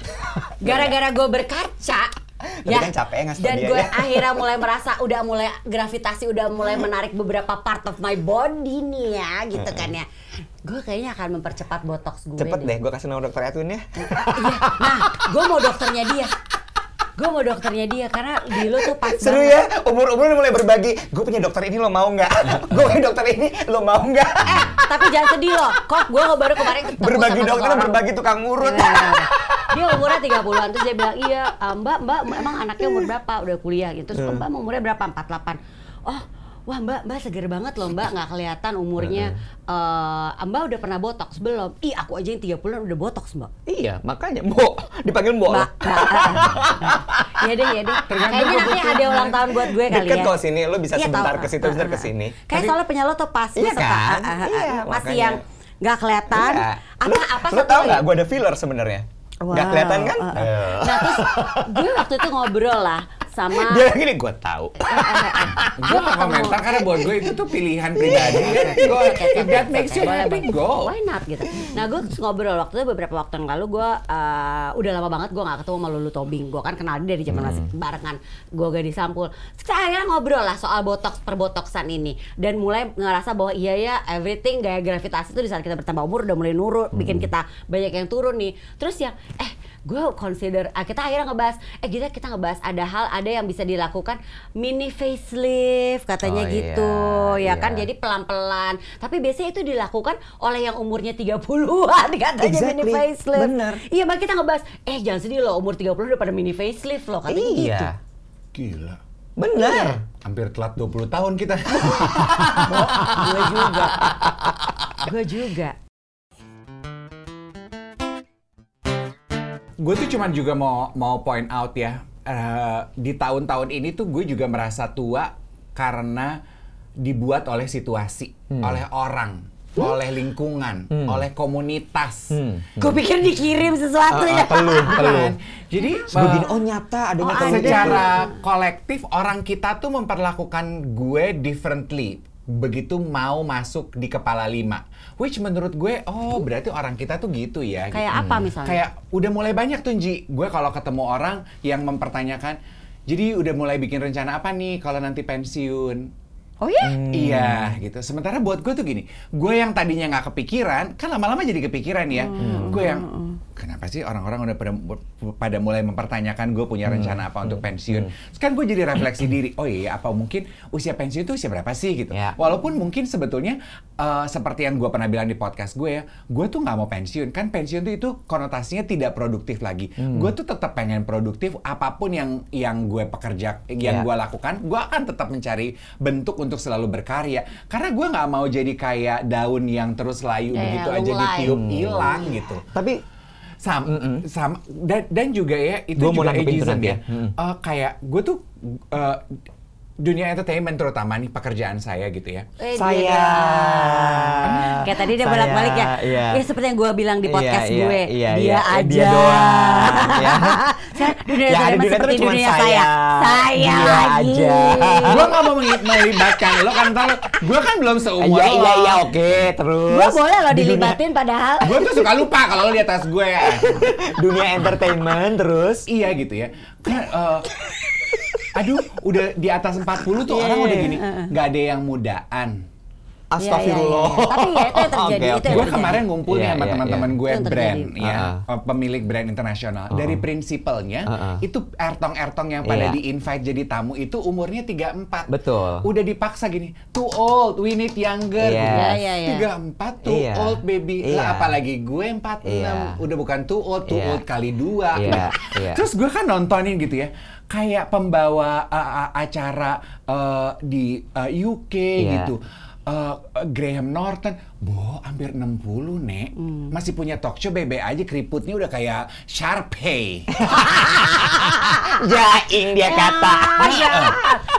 Speaker 3: gara-gara gue berkaca,
Speaker 2: Tapi kan capek ngasih tau
Speaker 3: dan gue
Speaker 2: ya.
Speaker 3: akhirnya mulai merasa udah mulai gravitasi udah mulai menarik beberapa part of my body nih ya, gitu kan ya. Gue kayaknya akan mempercepat botox gue.
Speaker 2: Cepet deh, gue kasih nomor dokter Edwin ya.
Speaker 3: Iya, nah, gue mau dokternya dia. Gue mau dokternya dia karena di lo tuh pas
Speaker 2: Seru
Speaker 3: banget.
Speaker 2: ya, umur-umur udah mulai berbagi. Gue punya dokter ini lo mau nggak? Gue punya dokter ini lo mau nggak?
Speaker 3: Eh, tapi jangan sedih loh. Kok gue baru kemarin ketemu
Speaker 2: Berbagi
Speaker 3: sama
Speaker 2: dokter, berbagi tukang urut.
Speaker 3: Iya. Dia umurnya 30-an terus dia bilang, "Iya, ah, Mbak, Mbak emang anaknya umur berapa? Udah kuliah gitu." Terus "Oh, Mbak umurnya berapa? 48. Oh, Wah mbak, mbak seger banget loh mbak, nggak kelihatan umurnya. Eh, mbak udah pernah botox belum? Ih aku aja yang 30 udah botox mbak.
Speaker 2: Iya, makanya Mbok dipanggil Mbok.
Speaker 3: Mbak, mbak, Iya deh, iya deh. Kayaknya nanti ada ulang tahun buat gue kali
Speaker 2: Deket
Speaker 3: ya.
Speaker 2: kok sini, lo bisa
Speaker 3: Iya,
Speaker 2: sebentar ke situ, sebentar ke sini.
Speaker 3: Kayak soalnya punya lo tuh pas.
Speaker 2: Iya
Speaker 3: suka,
Speaker 2: kan? Iya,
Speaker 3: Masih yang nggak kelihatan.
Speaker 2: Iya.
Speaker 3: Apa, apa satu
Speaker 2: tau nggak? Gue ada filler sebenarnya.
Speaker 3: Wow,
Speaker 2: kelihatan kan?
Speaker 3: ah.
Speaker 2: Eh.
Speaker 3: Nah terus gue waktu itu ngobrol lah sama
Speaker 2: Dia gini, gue tahu.
Speaker 4: Gue gak komentar karena buat gue itu tuh pilihan pribadi ya. Go, if that makes you happy, go.
Speaker 3: Why not gitu. Nah gue terus ngobrol waktu itu beberapa waktu yang lalu gue uh, udah lama banget gue gak ketemu sama Lulu Tobing. Gue kan kenal dia dari zaman masih barengan. Gue gak disampul. Kita akhirnya ngobrol lah soal botox perbotoksan ini dan mulai ngerasa bahwa iya ya everything gaya gravitasi itu di saat kita bertambah umur udah mulai nurun, bikin kita banyak yang turun nih. Terus yang eh gue consider ah, kita akhirnya ngebahas eh kita kita ngebahas ada hal ada yang bisa dilakukan mini facelift katanya
Speaker 2: Oh,
Speaker 3: gitu
Speaker 2: iya,
Speaker 3: ya kan
Speaker 2: iya.
Speaker 3: jadi pelan-pelan. Tapi biasanya itu dilakukan oleh yang umurnya 30-an katanya mini
Speaker 2: Exactly.
Speaker 3: facelift.
Speaker 2: Bener.
Speaker 3: Iya, makanya kita ngebahas, eh jangan sedih loh umur 30 udah pada mini facelift loh katanya gitu.
Speaker 2: Iya.
Speaker 4: Gila.
Speaker 2: Bener.
Speaker 4: Hampir telat 20 tahun kita.
Speaker 3: Gue juga. Gue juga.
Speaker 4: Gue tuh cuman juga mau mau point out ya eh, di tahun-tahun ini tuh gue juga merasa tua karena dibuat oleh situasi, oleh orang, oleh lingkungan, oleh komunitas.
Speaker 2: Hmm.
Speaker 3: Gue pikir dikirim sesuatu ya.
Speaker 2: Telu, telu.
Speaker 4: Bukan. Jadi
Speaker 2: Gue
Speaker 4: eh,
Speaker 2: oh nyata adanya
Speaker 3: Oh,
Speaker 4: secara kolektif orang kita tuh memperlakukan gue differently begitu mau masuk di kepala lima which menurut gue oh berarti orang kita tuh gitu ya gitu.
Speaker 3: Kayak apa misalnya?
Speaker 4: kayak udah mulai banyak tuh Ji gue kalau ketemu orang yang mempertanyakan jadi udah mulai bikin rencana apa nih kalau nanti pensiun
Speaker 3: Oh ya?
Speaker 4: Iya gitu. Sementara buat gue tuh gini, gue yang tadinya nggak kepikiran, kan lama-lama jadi kepikiran ya. Gue yang kenapa sih orang-orang udah pada, pada mulai mempertanyakan gue punya rencana apa untuk pensiun. Terus kan gue jadi refleksi diri, oh iya apa mungkin usia pensiun itu usia berapa sih gitu.
Speaker 2: Ya.
Speaker 4: Walaupun mungkin sebetulnya eh, seperti yang gue pernah bilang di podcast gue ya, gue tuh nggak mau pensiun. Kan pensiun tuh itu konotasinya tidak produktif lagi. Gue tuh tetap pengen produktif apa pun yang yang gue pekerja,
Speaker 2: Ya.
Speaker 4: yang gue lakukan, gue akan tetap mencari bentuk untuk selalu berkarya. Karena gue nggak mau jadi kayak daun yang terus layu
Speaker 3: Ya,
Speaker 4: begitu aja
Speaker 3: lunglai.
Speaker 4: ditiup hilang gitu.
Speaker 2: Tapi
Speaker 4: Sama, sama dan, dan juga ya itu
Speaker 2: Gua mau
Speaker 4: juga ageism
Speaker 2: nanti
Speaker 4: ya.
Speaker 2: ya. Mm.
Speaker 4: Eh, kayak gue tuh eh, dunia entertainment terutama nih pekerjaan saya gitu ya.
Speaker 3: Eh,
Speaker 2: saya
Speaker 3: Kayak tadi dia bolak-balik ya.
Speaker 2: iya.
Speaker 3: Ya seperti yang gue bilang di
Speaker 2: Iya,
Speaker 3: podcast
Speaker 2: iya,
Speaker 3: gue.
Speaker 2: iya,
Speaker 3: dia
Speaker 2: iya.
Speaker 3: aja.
Speaker 2: Dia doang, ya.
Speaker 3: Saya dunia
Speaker 2: Ya, dunia
Speaker 3: seperti dunia
Speaker 2: saya.
Speaker 3: saya. Saya
Speaker 2: Dia
Speaker 3: lagi.
Speaker 2: aja.
Speaker 4: gue nggak mau melibatkan lo kan ntar gue kan belum seumur
Speaker 2: Iya
Speaker 4: lo.
Speaker 2: iya iya oke terus.
Speaker 3: Gue boleh loh
Speaker 2: di dunia-
Speaker 3: dilibatin padahal.
Speaker 4: Gue tuh suka lupa kalau lo di atas gue.
Speaker 2: dunia entertainment terus.
Speaker 4: iya gitu ya. Kan, eh, aduh, udah di atas 40 tuh
Speaker 3: Iya,
Speaker 4: orang
Speaker 3: iya,
Speaker 4: udah
Speaker 3: iya.
Speaker 4: gini, nggak ada yang mudaan.
Speaker 2: Astagfirullah.
Speaker 3: Iya, iya. Tapi ya, itu yang terjadi,
Speaker 2: Oke,
Speaker 3: itu yang
Speaker 2: oke.
Speaker 4: Gue
Speaker 3: terjadi.
Speaker 4: kemarin ngumpul nih
Speaker 2: Iya,
Speaker 4: sama
Speaker 2: iya,
Speaker 4: teman-teman
Speaker 2: iya.
Speaker 4: gue brand
Speaker 3: terjadi.
Speaker 4: ya, eh, pemilik brand internasional. Dari prinsipalnya
Speaker 2: ah.
Speaker 4: itu ertong-ertong yang pada
Speaker 2: Iya.
Speaker 4: di invite jadi tamu itu umurnya 34.
Speaker 2: Betul.
Speaker 4: Udah dipaksa gini, too old, we need younger.
Speaker 2: Yes.
Speaker 3: Iya, iya, iya.
Speaker 4: 34 too
Speaker 2: Iya.
Speaker 4: old baby.
Speaker 2: Iya.
Speaker 4: Lah apalagi gue 46.
Speaker 2: Iya.
Speaker 4: Udah bukan too old, too
Speaker 2: Iya.
Speaker 4: old kali dua.
Speaker 2: Iya, iya.
Speaker 4: Terus gue kan nontonin gitu ya. Kayak pembawa uh, uh, acara uh, di uh, UK
Speaker 2: Iya.
Speaker 4: gitu. Uh, Graham Norton, boh hampir 60 nek,
Speaker 3: Hmm.
Speaker 4: masih punya talk show bebe aja keriputnya udah kayak Sharpay.
Speaker 2: Jaing dia kata.
Speaker 3: Ah, iya.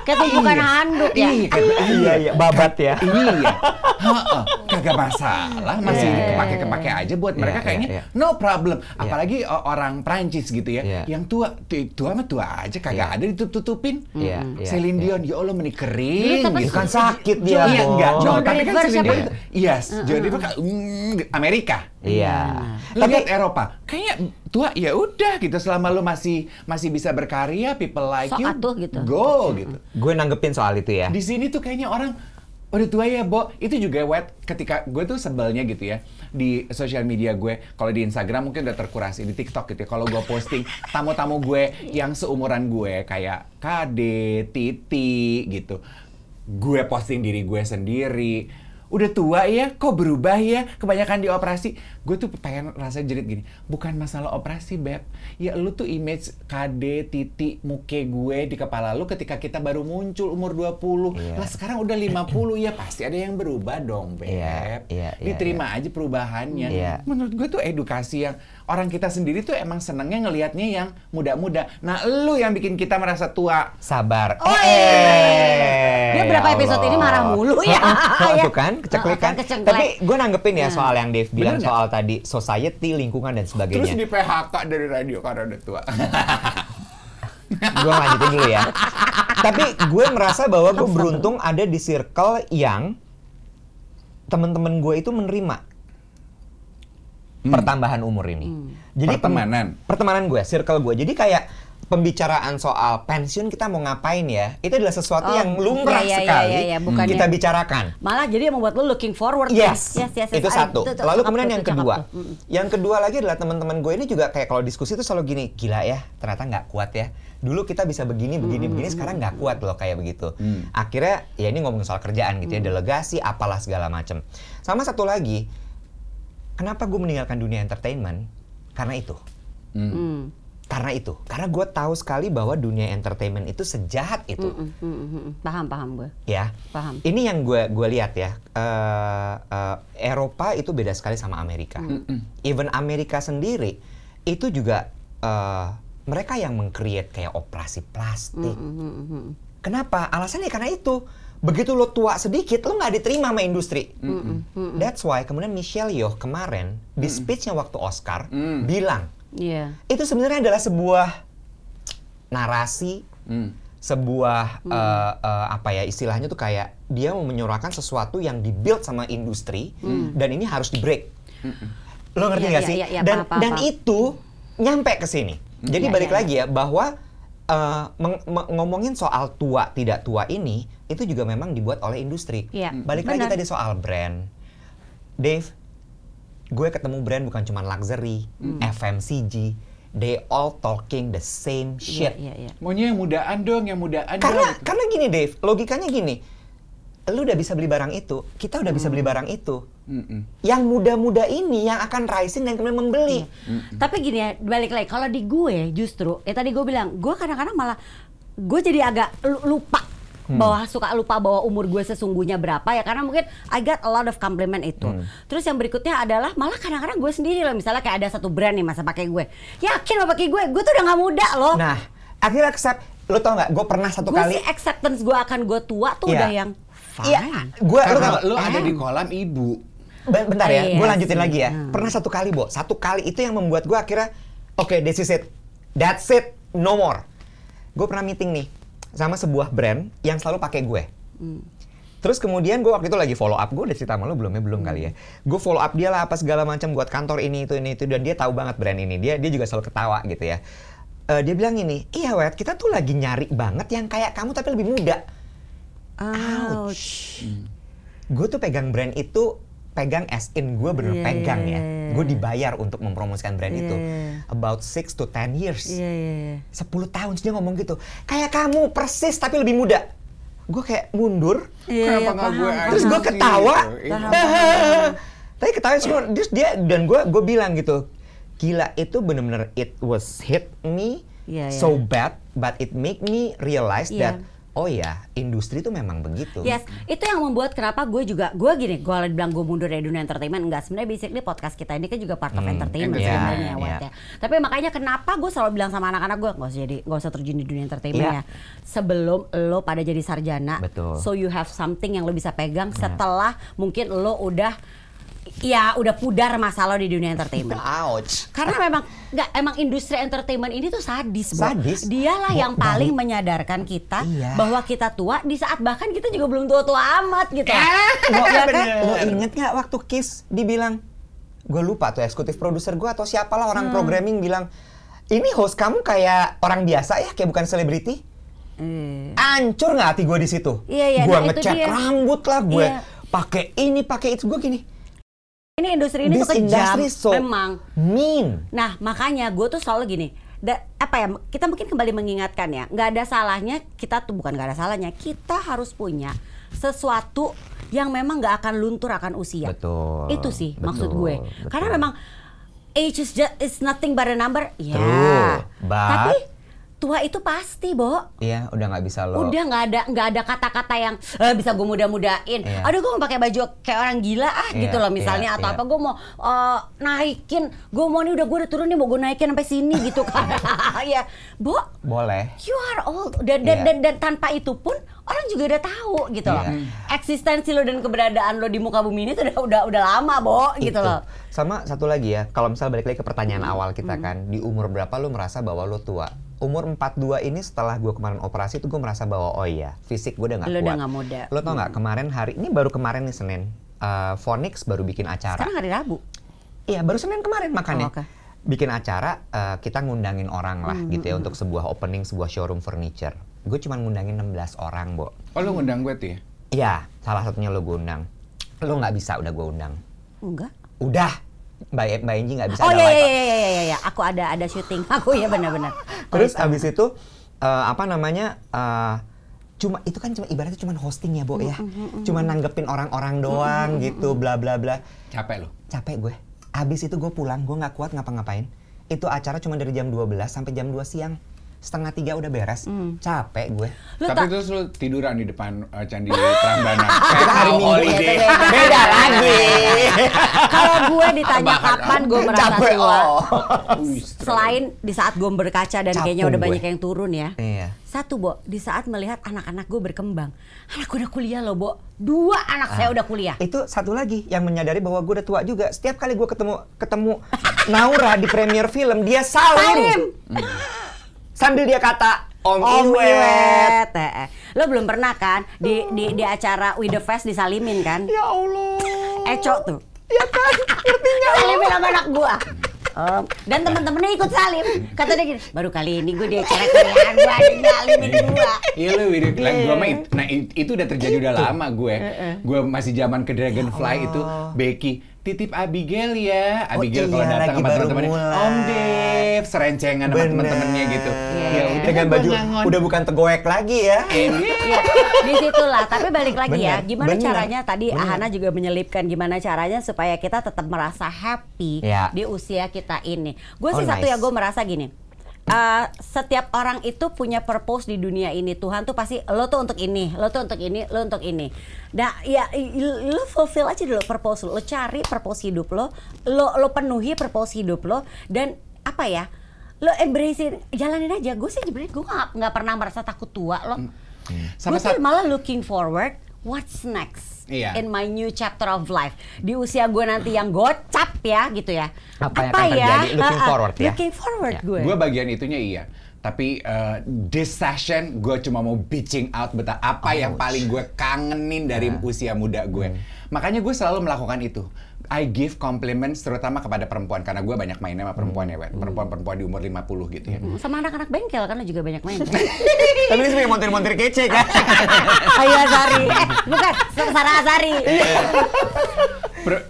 Speaker 3: Kayak tumpukan
Speaker 4: Iya.
Speaker 3: handuk ya.
Speaker 4: Iya,
Speaker 2: Iya iya babat ya.
Speaker 4: iya, Heeh. kagak masalah, masih
Speaker 2: Iya, iya.
Speaker 4: kepake-kepake aja buat mereka
Speaker 2: Iya,
Speaker 4: kayaknya
Speaker 2: iya, iya.
Speaker 4: no problem. Apalagi o- orang Prancis gitu ya,
Speaker 2: Iya.
Speaker 4: yang tua, tu- tua mah tua aja, kagak
Speaker 2: Iya.
Speaker 4: ada ditutup-tutupin.
Speaker 2: Iya, iya,
Speaker 4: Celine
Speaker 2: iya.
Speaker 4: Dion, ya Allah menik kering
Speaker 3: Iya, tapi
Speaker 4: gitu.
Speaker 2: Bukan sakit dia.
Speaker 4: Iya,
Speaker 2: Bo.
Speaker 4: No,
Speaker 3: John
Speaker 4: tapi kan
Speaker 3: River
Speaker 4: Celine
Speaker 3: siapa?
Speaker 4: Dion, yes, John kan, mm, Amerika.
Speaker 2: Iya. Tapi
Speaker 4: lihat Eropa, kayaknya tua ya udah gitu selama lu masih masih bisa berkarya, people like
Speaker 3: Sok
Speaker 4: you,
Speaker 3: atuh gitu.
Speaker 4: go gitu.
Speaker 2: gue nanggepin soal itu ya.
Speaker 4: Di sini tuh kayaknya orang udah tua ya, Bo. Itu juga wet ketika gue tuh sebelnya gitu ya di sosial media gue. Kalau di Instagram mungkin udah terkurasi di TikTok gitu ya. Kalau gue posting tamu-tamu gue yang seumuran gue kayak KD, Titi gitu. Gue posting diri gue sendiri. udah tua ya, kok berubah ya, kebanyakan dioperasi. Gue tuh pengen rasa jerit gini, bukan masalah operasi, Beb. Ya lu tuh image KD, titik, muke gue di kepala lu ketika kita baru muncul umur 20.
Speaker 2: Iya.
Speaker 4: Lah sekarang udah 50 ya pasti ada yang berubah dong, Beb.
Speaker 2: Iya, iya, iya,
Speaker 4: Diterima aja perubahannya.
Speaker 2: Iya.
Speaker 4: Menurut gue tuh edukasi yang orang kita sendiri tuh emang senengnya ngelihatnya yang muda-muda. Nah, lu yang bikin kita merasa tua.
Speaker 2: Sabar.
Speaker 3: Oh,
Speaker 2: eh.
Speaker 3: Dia berapa
Speaker 2: ya
Speaker 3: episode
Speaker 2: Allah.
Speaker 3: ini marah mulu ya? Ya.
Speaker 2: tuh kan, keceklik
Speaker 3: Oh,
Speaker 2: kan. Tapi gue nanggepin ya soal yang Dave bilang soal tadi society, lingkungan dan
Speaker 4: Terus
Speaker 2: sebagainya.
Speaker 4: di PHK dari radio karena udah tua.
Speaker 2: gue lanjutin dulu ya. Tapi gue merasa bahwa gue beruntung ada di circle yang temen-temen gue itu menerima pertambahan umur ini. Jadi pem-
Speaker 4: Pertemanan.
Speaker 2: pertemanan gue, circle gue. Jadi kayak pembicaraan soal pensiun kita mau ngapain ya, itu adalah sesuatu
Speaker 3: Oh,
Speaker 2: yang lumrah
Speaker 3: iya, iya,
Speaker 2: sekali
Speaker 3: iya, iya, bukannya-
Speaker 2: kita bicarakan.
Speaker 3: Malah jadi yang membuat lo looking forward.
Speaker 2: Yes,
Speaker 3: yes, yes, yes.
Speaker 2: itu satu.
Speaker 3: itu- itu
Speaker 2: Lalu kemudian yang
Speaker 3: itu cakep
Speaker 2: kedua.
Speaker 3: Mm-mm.
Speaker 2: yang kedua lagi adalah teman-teman gue ini juga kayak kalau diskusi itu selalu gini, gila ya, ternyata nggak kuat ya. Dulu kita bisa begini, begini, begini, sekarang nggak kuat loh kayak begitu. Akhirnya ya ini ngomongin soal kerjaan gitu ya, delegasi, apalah segala macem. Sama satu lagi, kenapa gue meninggalkan dunia entertainment? Karena itu.
Speaker 3: Hmm.
Speaker 2: Karena itu. Karena gue tahu sekali bahwa dunia entertainment itu sejahat itu.
Speaker 3: Hmm, hmm, hmm, hmm. Paham, paham gue.
Speaker 2: ya.
Speaker 3: Paham.
Speaker 2: Ini yang gue gue lihat ya. eh, eh, Eropa itu beda sekali sama Amerika. Even Amerika sendiri itu juga eh, mereka yang mengcreate kayak operasi plastik.
Speaker 3: Hmm,
Speaker 2: Kenapa? Alasannya karena itu. Begitu lo tua sedikit, lo nggak diterima sama industri. That's why kemudian Michelle Yeoh kemarin di speechnya waktu Oscar bilang
Speaker 3: Iya.
Speaker 2: itu sebenarnya adalah sebuah narasi
Speaker 4: Hmm.
Speaker 2: sebuah eh, eh, apa ya istilahnya tuh kayak dia mau menyuarakan sesuatu yang dibuild sama industri dan ini harus di break. Lo ngerti
Speaker 3: Iya,
Speaker 2: nggak
Speaker 3: iya,
Speaker 2: sih?
Speaker 3: iya, iya,
Speaker 2: dan
Speaker 3: paham, paham,
Speaker 2: dan itu nyampe ke sini. Jadi
Speaker 3: Iya,
Speaker 2: balik
Speaker 3: iya,
Speaker 2: lagi ya bahwa eh, meng- meng- ngomongin soal tua tidak tua ini itu juga memang dibuat oleh industri. Balik lagi
Speaker 3: benar.
Speaker 2: tadi soal brand. Dave, gue ketemu brand bukan cuma luxury,
Speaker 3: Hmm.
Speaker 2: FMCG, they all talking the same
Speaker 3: Iya,
Speaker 2: shit.
Speaker 3: iya, iya.
Speaker 4: Maunya yang mudaan dong, yang mudaan
Speaker 2: Karena
Speaker 4: dong.
Speaker 2: karena gini Dave, logikanya gini. Lu udah bisa beli barang itu, kita udah bisa beli barang itu.
Speaker 4: Mm-mm.
Speaker 2: Yang muda-muda ini yang akan rising dan kemudian membeli.
Speaker 3: Tapi gini ya, balik lagi. Kalau di gue justru, ya tadi gue bilang, gue kadang-kadang malah gue jadi agak lu- lupa bahwa suka lupa bahwa umur gue sesungguhnya berapa ya karena mungkin I got a lot of compliment itu. Terus yang berikutnya adalah malah kadang-kadang gue sendiri loh misalnya kayak ada satu brand nih masa pakai gue. Yakin mau pakai gue, gue tuh udah nggak muda loh.
Speaker 2: Nah, akhirnya accept. Lu tau nggak? Gue pernah satu
Speaker 3: gue
Speaker 2: kali.
Speaker 3: sih acceptance gue akan gue tua tuh
Speaker 2: Iya.
Speaker 3: udah yang fine.
Speaker 2: Iya, gue lu
Speaker 4: Karena
Speaker 2: tau
Speaker 4: lu ada di kolam ibu.
Speaker 2: Ben- Bentar ya,
Speaker 3: Iya
Speaker 2: gue lanjutin lagi ya.
Speaker 3: Hmm.
Speaker 2: Pernah satu kali, Bo. Satu kali itu yang membuat gue akhirnya, oke, this is it. That's it. No more. Gue pernah meeting nih sama sebuah brand yang selalu pakai gue.
Speaker 3: Hmm.
Speaker 2: Terus kemudian gue waktu itu lagi follow up, gue udah cerita sama lu belum ya? Belum kali ya. Gue follow up dia lah apa segala macam buat kantor ini itu ini itu dan dia tahu banget brand ini. Dia dia juga selalu ketawa gitu ya. Eh, dia bilang ini, iya wet kita tuh lagi nyari banget yang kayak kamu tapi lebih muda.
Speaker 3: Ouch.
Speaker 2: Gue tuh pegang brand itu pegang as in gue bener
Speaker 3: Iya,
Speaker 2: pegang
Speaker 3: iya,
Speaker 2: ya.
Speaker 3: iya, iya.
Speaker 2: Gue dibayar untuk mempromosikan brand
Speaker 3: Iya,
Speaker 2: itu.
Speaker 3: iya.
Speaker 2: About 6 to 10 years.
Speaker 3: Iya iya iya.
Speaker 2: 10 tahun dia ngomong gitu. Kayak kamu persis tapi lebih muda. Gue kayak mundur.
Speaker 3: Iya,
Speaker 4: Kenapa nggak
Speaker 3: paham,
Speaker 4: gue.
Speaker 2: Terus gue ketawa. Tapi ketawa semua. Terus dia dan gue gue bilang gitu. Gila itu bener-bener it was hit me
Speaker 3: iya.
Speaker 2: so bad but it make me realize
Speaker 3: Iya.
Speaker 2: that oh ya industri itu memang begitu.
Speaker 3: Yes, itu yang membuat kenapa gue juga gue gini, gue bilang gue mundur dari dunia entertainment enggak sebenarnya basically podcast kita ini kan juga part of
Speaker 2: Hmm,
Speaker 3: entertainment
Speaker 2: iya,
Speaker 3: sebenarnya. Wat, ya. Tapi makanya kenapa gue selalu bilang sama anak-anak gue nggak usah jadi nggak usah terjun di dunia entertainment
Speaker 2: Iya.
Speaker 3: ya. Sebelum lo pada jadi sarjana,
Speaker 2: Betul.
Speaker 3: so you have something yang lo bisa pegang setelah mungkin lo udah ya udah pudar masa lo di dunia entertainment.
Speaker 2: Ouch.
Speaker 3: Karena memang nggak emang industri entertainment ini tuh sadis, Bo.
Speaker 2: Sadis.
Speaker 3: Dialah
Speaker 2: Bo,
Speaker 3: yang paling menyadarkan kita
Speaker 2: Iya.
Speaker 3: bahwa kita tua di saat bahkan kita juga belum tua-tua amat gitu.
Speaker 2: Lo,
Speaker 3: Ya kan?
Speaker 2: lo inget nggak waktu Kiss dibilang, gue lupa tuh eksekutif produser gue atau siapalah orang
Speaker 3: Hmm.
Speaker 2: programming bilang, ini host kamu kayak orang biasa ya, kayak bukan selebriti.
Speaker 3: Eh.
Speaker 2: Ancur nggak hati gue di situ?
Speaker 3: Iya, iya,
Speaker 2: Gue
Speaker 3: nah itu
Speaker 2: ngecat
Speaker 3: dia.
Speaker 2: rambut lah, gue
Speaker 3: Iya.
Speaker 2: pakai ini, pakai itu, gue gini.
Speaker 3: Ini industri ini
Speaker 2: This
Speaker 3: tuh kejam,
Speaker 2: so
Speaker 3: memang.
Speaker 2: mean.
Speaker 3: Nah makanya gue tuh selalu gini, da- apa ya? Kita mungkin kembali mengingatkan ya, nggak ada salahnya kita tuh bukan nggak ada salahnya, kita harus punya sesuatu yang memang nggak akan luntur akan usia.
Speaker 2: Betul,
Speaker 3: Itu sih
Speaker 2: betul,
Speaker 3: maksud gue.
Speaker 2: betul.
Speaker 3: Karena memang age is just is nothing but a number. Ya.
Speaker 2: True, but-
Speaker 3: Tapi tua itu pasti, Bo.
Speaker 2: Iya, udah nggak bisa lo.
Speaker 3: Udah nggak ada nggak ada kata-kata yang eh, bisa gue mudah-mudahin.
Speaker 2: Iya.
Speaker 3: Aduh gue mau pakai baju kayak orang gila ah
Speaker 2: Iya,
Speaker 3: gitu loh misalnya
Speaker 2: iya,
Speaker 3: atau
Speaker 2: iya.
Speaker 3: apa gue mau eh, naikin, gue mau nih udah gue udah turun nih mau gue naikin sampai sini gitu kan. ya, Bo,
Speaker 2: Boleh.
Speaker 3: you are old dan dan,
Speaker 2: Iya.
Speaker 3: dan dan tanpa itu pun orang juga udah tahu gitu loh.
Speaker 2: Iya.
Speaker 3: Eksistensi lo dan keberadaan lo di muka bumi ini tuh udah udah, udah lama, Bo, gitu
Speaker 2: Itu.
Speaker 3: loh.
Speaker 2: Sama satu lagi ya, kalau misal balik lagi ke pertanyaan
Speaker 3: Hmm.
Speaker 2: awal kita kan, di umur berapa lu merasa bahwa lu tua? Umur 42 ini setelah gue kemarin operasi itu gue merasa bahwa oh iya, fisik gue udah nggak
Speaker 3: Lu
Speaker 2: kuat.
Speaker 3: udah nggak muda.
Speaker 2: Lo tau nggak kemarin hari ini baru kemarin nih Senin, uh, baru bikin acara.
Speaker 3: Sekarang hari Rabu.
Speaker 2: Iya, baru Senin kemarin makanya.
Speaker 3: Oh, oke.
Speaker 2: Bikin acara, eh, kita ngundangin orang lah
Speaker 3: Hmm,
Speaker 2: gitu ya untuk sebuah opening sebuah showroom furniture. Gue cuma ngundangin 16 orang, Bo.
Speaker 4: Oh lu ngundang gue tuh ya?
Speaker 2: Iya, salah satunya lo gue undang. Lo nggak bisa udah gue undang.
Speaker 3: Enggak.
Speaker 2: Udah, Mbak, Mbak Enji nggak bisa
Speaker 3: Oh
Speaker 2: ada
Speaker 3: iya iya iya iya iya iya. Aku ada ada syuting. Aku ya benar-benar.
Speaker 2: Terus abis itu, eh, apa namanya, eh, cuma itu kan cuma ibaratnya cuma hosting ya, Bo ya. Cuma nanggepin orang-orang doang gitu, bla bla bla.
Speaker 4: Capek lu?
Speaker 2: Capek gue. Abis itu gue pulang, gue nggak kuat ngapa-ngapain. Itu acara cuma dari jam 12 sampai jam 2 siang. Setengah tiga udah beres. Capek gue.
Speaker 3: Lu
Speaker 4: Tapi terus lu tiduran di depan uh, Candi Prambanan.
Speaker 2: Kita hari
Speaker 4: mau
Speaker 2: Minggu.
Speaker 4: holiday.
Speaker 3: Beda,
Speaker 2: lagi.
Speaker 3: Kalau gue ditanya
Speaker 4: Bahkan
Speaker 3: kapan gue merasa
Speaker 2: Capek,
Speaker 3: tua,
Speaker 2: oh.
Speaker 3: Selain di saat gue berkaca dan
Speaker 2: Capung
Speaker 3: kayaknya udah
Speaker 2: gue.
Speaker 3: banyak yang turun ya.
Speaker 2: Iya.
Speaker 3: Satu, Bo, di saat melihat anak-anak gue berkembang. Anak gue udah kuliah loh, Bo. Dua anak saya udah kuliah.
Speaker 2: Itu satu lagi yang menyadari bahwa gue udah tua juga. Setiap kali gue ketemu ketemu Naura di premier film, dia salim.
Speaker 3: Salim.
Speaker 2: Sambil dia kata Om,
Speaker 3: Om
Speaker 2: Iwet.
Speaker 3: Iwet. Lo belum pernah kan di di di acara We The Fest disalimin kan?
Speaker 2: Ya Allah.
Speaker 3: Eco tuh.
Speaker 2: Ya kan, ngerti nggak?
Speaker 3: Salimin sama anak gua. Om. Dan temen-temennya ikut salim. Kata dia gini, baru kali ini gue di acara kuliahan gua disalimin gua.
Speaker 4: Iya lu video like, gua mah it- nah it- itu udah terjadi udah lama gue. Gue masih zaman ke Dragonfly itu Becky titip Abigail ya.
Speaker 2: Oh
Speaker 4: Abigail kalau
Speaker 2: iya,
Speaker 4: datang
Speaker 2: lagi
Speaker 4: sama teman-temannya. Om Dev, serencengan sama teman-temannya gitu.
Speaker 3: Iya.
Speaker 4: Ya udah
Speaker 2: Dengan
Speaker 4: gua
Speaker 2: baju
Speaker 4: ngangon.
Speaker 2: udah bukan tegoek lagi ya.
Speaker 4: Ini.
Speaker 3: Iya, di situlah. Tapi balik lagi ya,
Speaker 2: Bener,
Speaker 3: gimana
Speaker 2: bener,
Speaker 3: caranya tadi
Speaker 2: bener.
Speaker 3: Ahana juga menyelipkan gimana caranya supaya kita tetap merasa happy
Speaker 2: Ya.
Speaker 3: di usia kita ini. Gue sih
Speaker 2: Oh,
Speaker 3: satu
Speaker 2: nice.
Speaker 3: ya gue merasa gini. Eh, setiap orang itu punya purpose di dunia ini. Tuhan tuh pasti lo tuh untuk ini, lo tuh untuk ini, lo untuk ini. Nah, ya lo fulfill aja dulu purpose lo. Lo cari purpose hidup lo, lo lo penuhi purpose hidup lo dan apa ya? Lo embrace jalanin aja. Gue sih sebenarnya gue nggak pernah merasa takut tua lo.
Speaker 4: Sama
Speaker 3: Gue tuh
Speaker 4: sat-
Speaker 3: malah looking forward what's next
Speaker 4: Iya.
Speaker 3: in my new chapter of life di usia gue nanti yang gocap ya gitu ya
Speaker 2: Apa yang akan terjadi? Looking forward ya?
Speaker 3: looking forward
Speaker 2: Ya.
Speaker 3: gue
Speaker 4: Gue bagian itunya iya. Tapi uh, this session gue cuma mau bitching out betapa apa yang paling gue kangenin dari usia muda gue. Makanya gue selalu melakukan itu. I give compliments terutama kepada perempuan karena gue banyak mainnya sama perempuan ya, Wet. perempuan-perempuan di umur 50 gitu ya.
Speaker 3: sama anak-anak bengkel kan lo juga banyak main.
Speaker 2: Tapi ini montir-montir kece kan.
Speaker 3: Ayo Azari. Eh bukan Sarah Azari.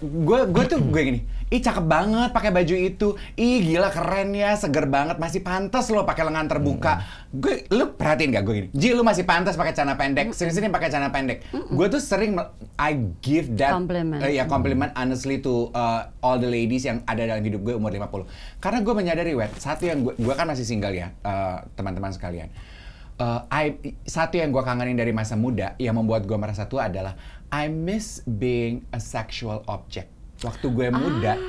Speaker 4: Gue gue tuh gue gini ih cakep banget pakai baju itu. Ih gila keren ya. Seger banget masih pantas lo pakai lengan terbuka. Gue lu perhatiin gak gue gini Ji lu masih pantas pakai celana pendek. Sini sini pakai celana pendek. Gue tuh sering I give that
Speaker 3: Compliment.
Speaker 4: eh, ya compliment honestly to uh, all the ladies yang ada dalam hidup gue umur 50 karena gue menyadari wet satu yang gue gue kan masih single ya uh, teman-teman sekalian. Uh, I, satu yang gue kangenin dari masa muda yang membuat gue merasa tua adalah I miss being a sexual object. Waktu gue muda,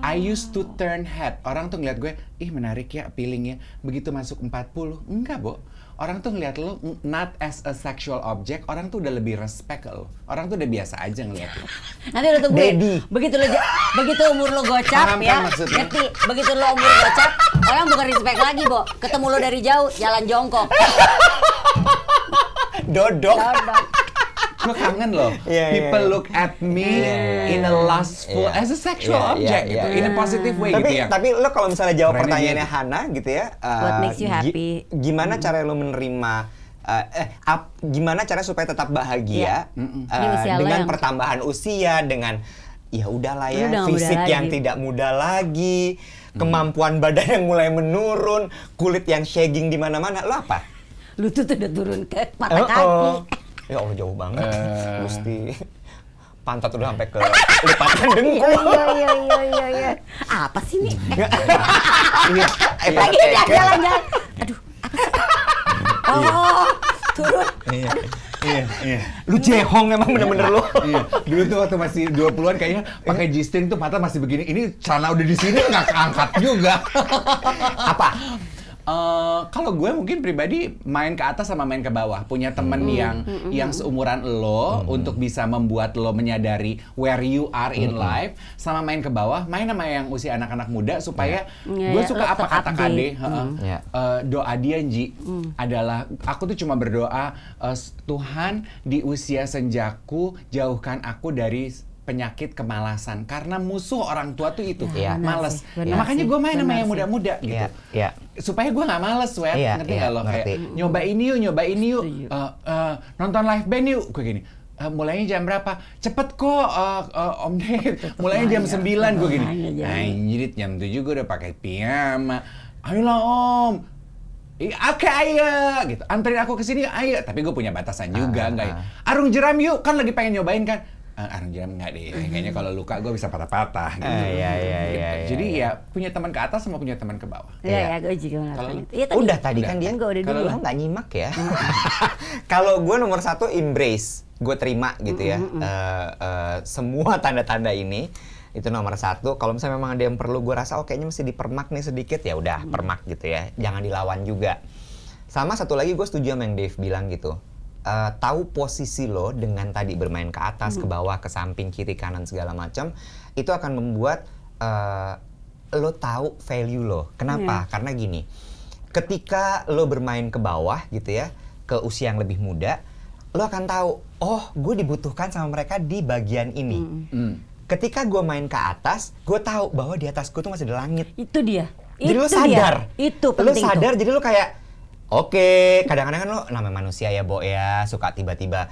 Speaker 4: I used to turn head. Orang tuh ngeliat gue, ih menarik ya, appealing ya. Begitu masuk 40, enggak, Bo. Orang tuh ngeliat lo not as a sexual object, orang tuh udah lebih respect ke lo. Orang tuh udah biasa aja ngeliat lo.
Speaker 3: nanti lo tungguin
Speaker 2: Daddy.
Speaker 3: begitu lo begitu umur lo gocap
Speaker 4: Paham kan
Speaker 3: ya
Speaker 4: maksudnya?
Speaker 3: ngerti begitu lo umur gocap orang bukan respect lagi bo ketemu lo dari jauh jalan jongkok
Speaker 2: Dodok.
Speaker 3: Dodok.
Speaker 4: Gue kangen loh.
Speaker 2: Iya, iya,
Speaker 4: People
Speaker 2: iya.
Speaker 4: look at me in a lustful
Speaker 2: Iya.
Speaker 4: as a sexual
Speaker 2: Iya, iya,
Speaker 4: object
Speaker 2: iya,
Speaker 4: gitu,
Speaker 2: iya.
Speaker 4: in a positive way
Speaker 2: tapi,
Speaker 4: gitu ya.
Speaker 2: Tapi lo kalau misalnya jawab
Speaker 4: Kerennya
Speaker 2: pertanyaannya
Speaker 4: dia.
Speaker 2: Hana gitu ya. eh,
Speaker 3: What makes you happy?
Speaker 2: gimana cara lo menerima eh, eh ap- gimana cara supaya tetap bahagia
Speaker 3: Iya. usia lo
Speaker 2: dengan
Speaker 3: yang-
Speaker 2: pertambahan usia dengan ya udahlah ya
Speaker 3: udah
Speaker 2: fisik yang
Speaker 3: lagi.
Speaker 2: tidak muda lagi kemampuan badan yang mulai menurun kulit yang shagging di mana-mana lo apa
Speaker 3: lutut udah turun ke mata
Speaker 2: Oh,
Speaker 3: kaki
Speaker 2: oh. Ya Allah jauh banget.
Speaker 4: Eh.
Speaker 2: Gusti. Pantat udah sampai ke lipatan dengkul.
Speaker 3: Iya iya iya iya iya. Apa sih nih?
Speaker 2: Iya. Eh,
Speaker 3: Lagi
Speaker 2: eh,
Speaker 3: jalan jalan jalan. Aduh, apa sih? Oh, turun.
Speaker 2: Iya.
Speaker 4: Iya, iya.
Speaker 2: Lu jehong emang bener-bener lu.
Speaker 4: Iya, dulu tuh waktu masih 20-an kayaknya pakai G-string tuh mata masih begini. Ini celana udah di sini nggak keangkat juga.
Speaker 2: Apa?
Speaker 4: Eh, kalau gue mungkin pribadi main ke atas sama main ke bawah. Punya temen yang yang seumuran lo untuk bisa membuat lo menyadari where you are in life sama main ke bawah main sama yang usia anak-anak muda supaya
Speaker 3: Iya,
Speaker 4: gue
Speaker 3: iya,
Speaker 4: suka apa kata. Kade heeh.
Speaker 2: Iya.
Speaker 4: Eh, doa dia Ji adalah aku tuh cuma berdoa eh, Tuhan di usia senjaku jauhkan aku dari penyakit kemalasan. Karena musuh orang tua tuh itu
Speaker 2: Iya.
Speaker 3: Benar
Speaker 4: males.
Speaker 3: sih,
Speaker 4: Nah, makanya gue main sama yang muda-muda gitu.
Speaker 2: Iya, iya.
Speaker 4: supaya gue nggak males wet.
Speaker 2: Iya,
Speaker 4: ngerti
Speaker 2: iya,
Speaker 4: nggak lo? kayak nyoba ini yuk nyoba ini yuk. Eh, eh, nonton live band yuk. Gue gini "Eh, mulainya jam berapa? Cepet kok eh, eh, om Ded mulainya jam 9 gue gini anjir jam 7 gue udah pakai piyama. Ayolah om. Ih, Oke ayo. Gitu. Anterin aku ke sini ayo. Tapi gue punya batasan juga enggak ya?
Speaker 2: ah.
Speaker 4: arung jeram yuk kan lagi pengen nyobain kan "Eh, jeram enggak deh kayaknya kalau luka gue bisa patah-patah gitu.
Speaker 2: Ah, iya, iya,
Speaker 4: Gitu.
Speaker 2: iya, iya,
Speaker 4: jadi
Speaker 2: iya.
Speaker 4: ya punya teman ke atas sama punya teman ke bawah
Speaker 3: Iya
Speaker 2: Iya.
Speaker 3: ya, gue juga
Speaker 4: Kalau-
Speaker 3: itu. Iya
Speaker 2: Udah tadi kan dia.
Speaker 3: Enggak udah
Speaker 4: Kalau
Speaker 3: dulu.
Speaker 2: Lo nggak nyimak ya. Kalau gue nomor satu embrace, gue terima gitu ya. Eh, eh, semua tanda-tanda ini itu nomor satu. Kalau misalnya memang ada yang perlu gue rasa, oh kayaknya mesti dipermak nih sedikit ya udah permak gitu ya. Jangan dilawan juga. Sama satu lagi gue setuju sama yang Dave bilang gitu. Eh, tahu posisi lo dengan tadi bermain ke atas, ke bawah, ke samping, kiri, kanan segala macam, itu akan membuat eh, lo tahu value lo. Kenapa? Karena gini, ketika lo bermain ke bawah gitu ya, ke usia yang lebih muda, lo akan tahu, oh gue dibutuhkan sama mereka di bagian ini.
Speaker 4: Hmm.
Speaker 2: Ketika gue main ke atas, gue tahu bahwa di atas gue tuh masih ada langit.
Speaker 3: Itu dia.
Speaker 2: Jadi
Speaker 3: itu
Speaker 2: lo sadar.
Speaker 3: Dia. Itu
Speaker 2: Lo
Speaker 3: penting
Speaker 2: sadar,
Speaker 3: tuh.
Speaker 2: jadi lo kayak, oke, kadang-kadang kan lo namanya manusia ya, Bo ya, suka tiba-tiba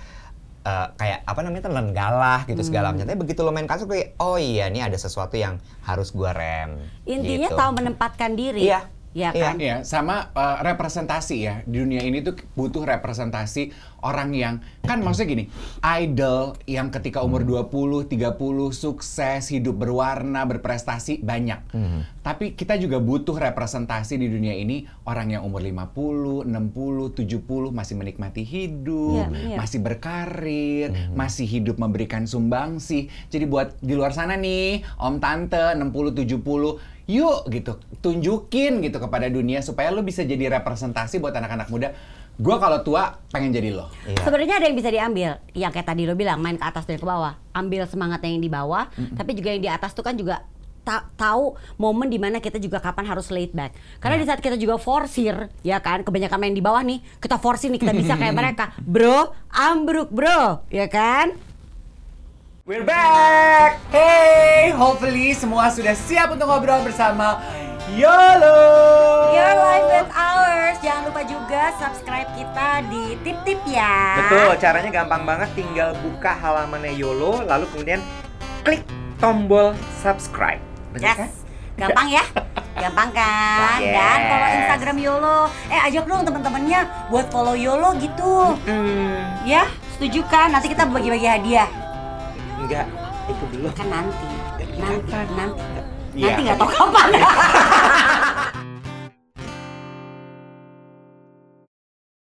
Speaker 2: eh, kayak apa namanya telan galah gitu segala
Speaker 3: Hmm.
Speaker 2: macam. Tapi begitu lo main kasus kayak, oh iya, ini ada sesuatu yang harus gue rem.
Speaker 3: Intinya
Speaker 2: gitu.
Speaker 3: tahu menempatkan diri.
Speaker 2: Iya.
Speaker 3: Iya
Speaker 2: Iya.
Speaker 3: kan?
Speaker 4: Iya, sama uh, representasi ya. Di dunia ini tuh butuh representasi orang yang kan maksudnya gini, idol yang ketika umur 20, 30 sukses, hidup berwarna, berprestasi banyak. Tapi kita juga butuh representasi di dunia ini orang yang umur 50, 60, 70 masih menikmati hidup,
Speaker 3: Iya, iya.
Speaker 4: masih berkarir, masih hidup memberikan sumbangsi. Jadi buat di luar sana nih, om tante 60 70 yuk gitu tunjukin gitu kepada dunia supaya lo bisa jadi representasi buat anak-anak muda gue kalau tua pengen jadi lo
Speaker 2: Iya.
Speaker 3: Sebenarnya ada yang bisa diambil. Yang kayak tadi lo bilang main ke atas dan ke bawah. Ambil semangatnya yang di bawah, tapi juga yang di atas tuh kan juga ta- tahu momen di mana kita juga kapan harus laid back. Karena di saat kita juga forsir, ya kan, kebanyakan main di bawah nih, kita forsir nih kita bisa kayak mereka, bro, ambruk bro, ya kan?
Speaker 4: We're back hey hopefully semua sudah siap untuk ngobrol bersama YOLO
Speaker 3: Your life with ours. Jangan lupa juga subscribe kita di tip-tip ya.
Speaker 2: Betul, caranya gampang banget. Tinggal buka halamannya YOLO, lalu kemudian klik tombol subscribe. Bener kan?
Speaker 3: Yes. Gampang ya? Gampang kan?
Speaker 2: Yes.
Speaker 3: Dan follow Instagram YOLO. Eh ajak dong teman-temannya buat follow YOLO gitu. Ya, setuju kan? Nanti kita bagi-bagi hadiah.
Speaker 2: Enggak, itu belum.
Speaker 3: Kan nanti. Nanti, nanti.
Speaker 4: Iya.
Speaker 3: Nanti nggak tahu kapan.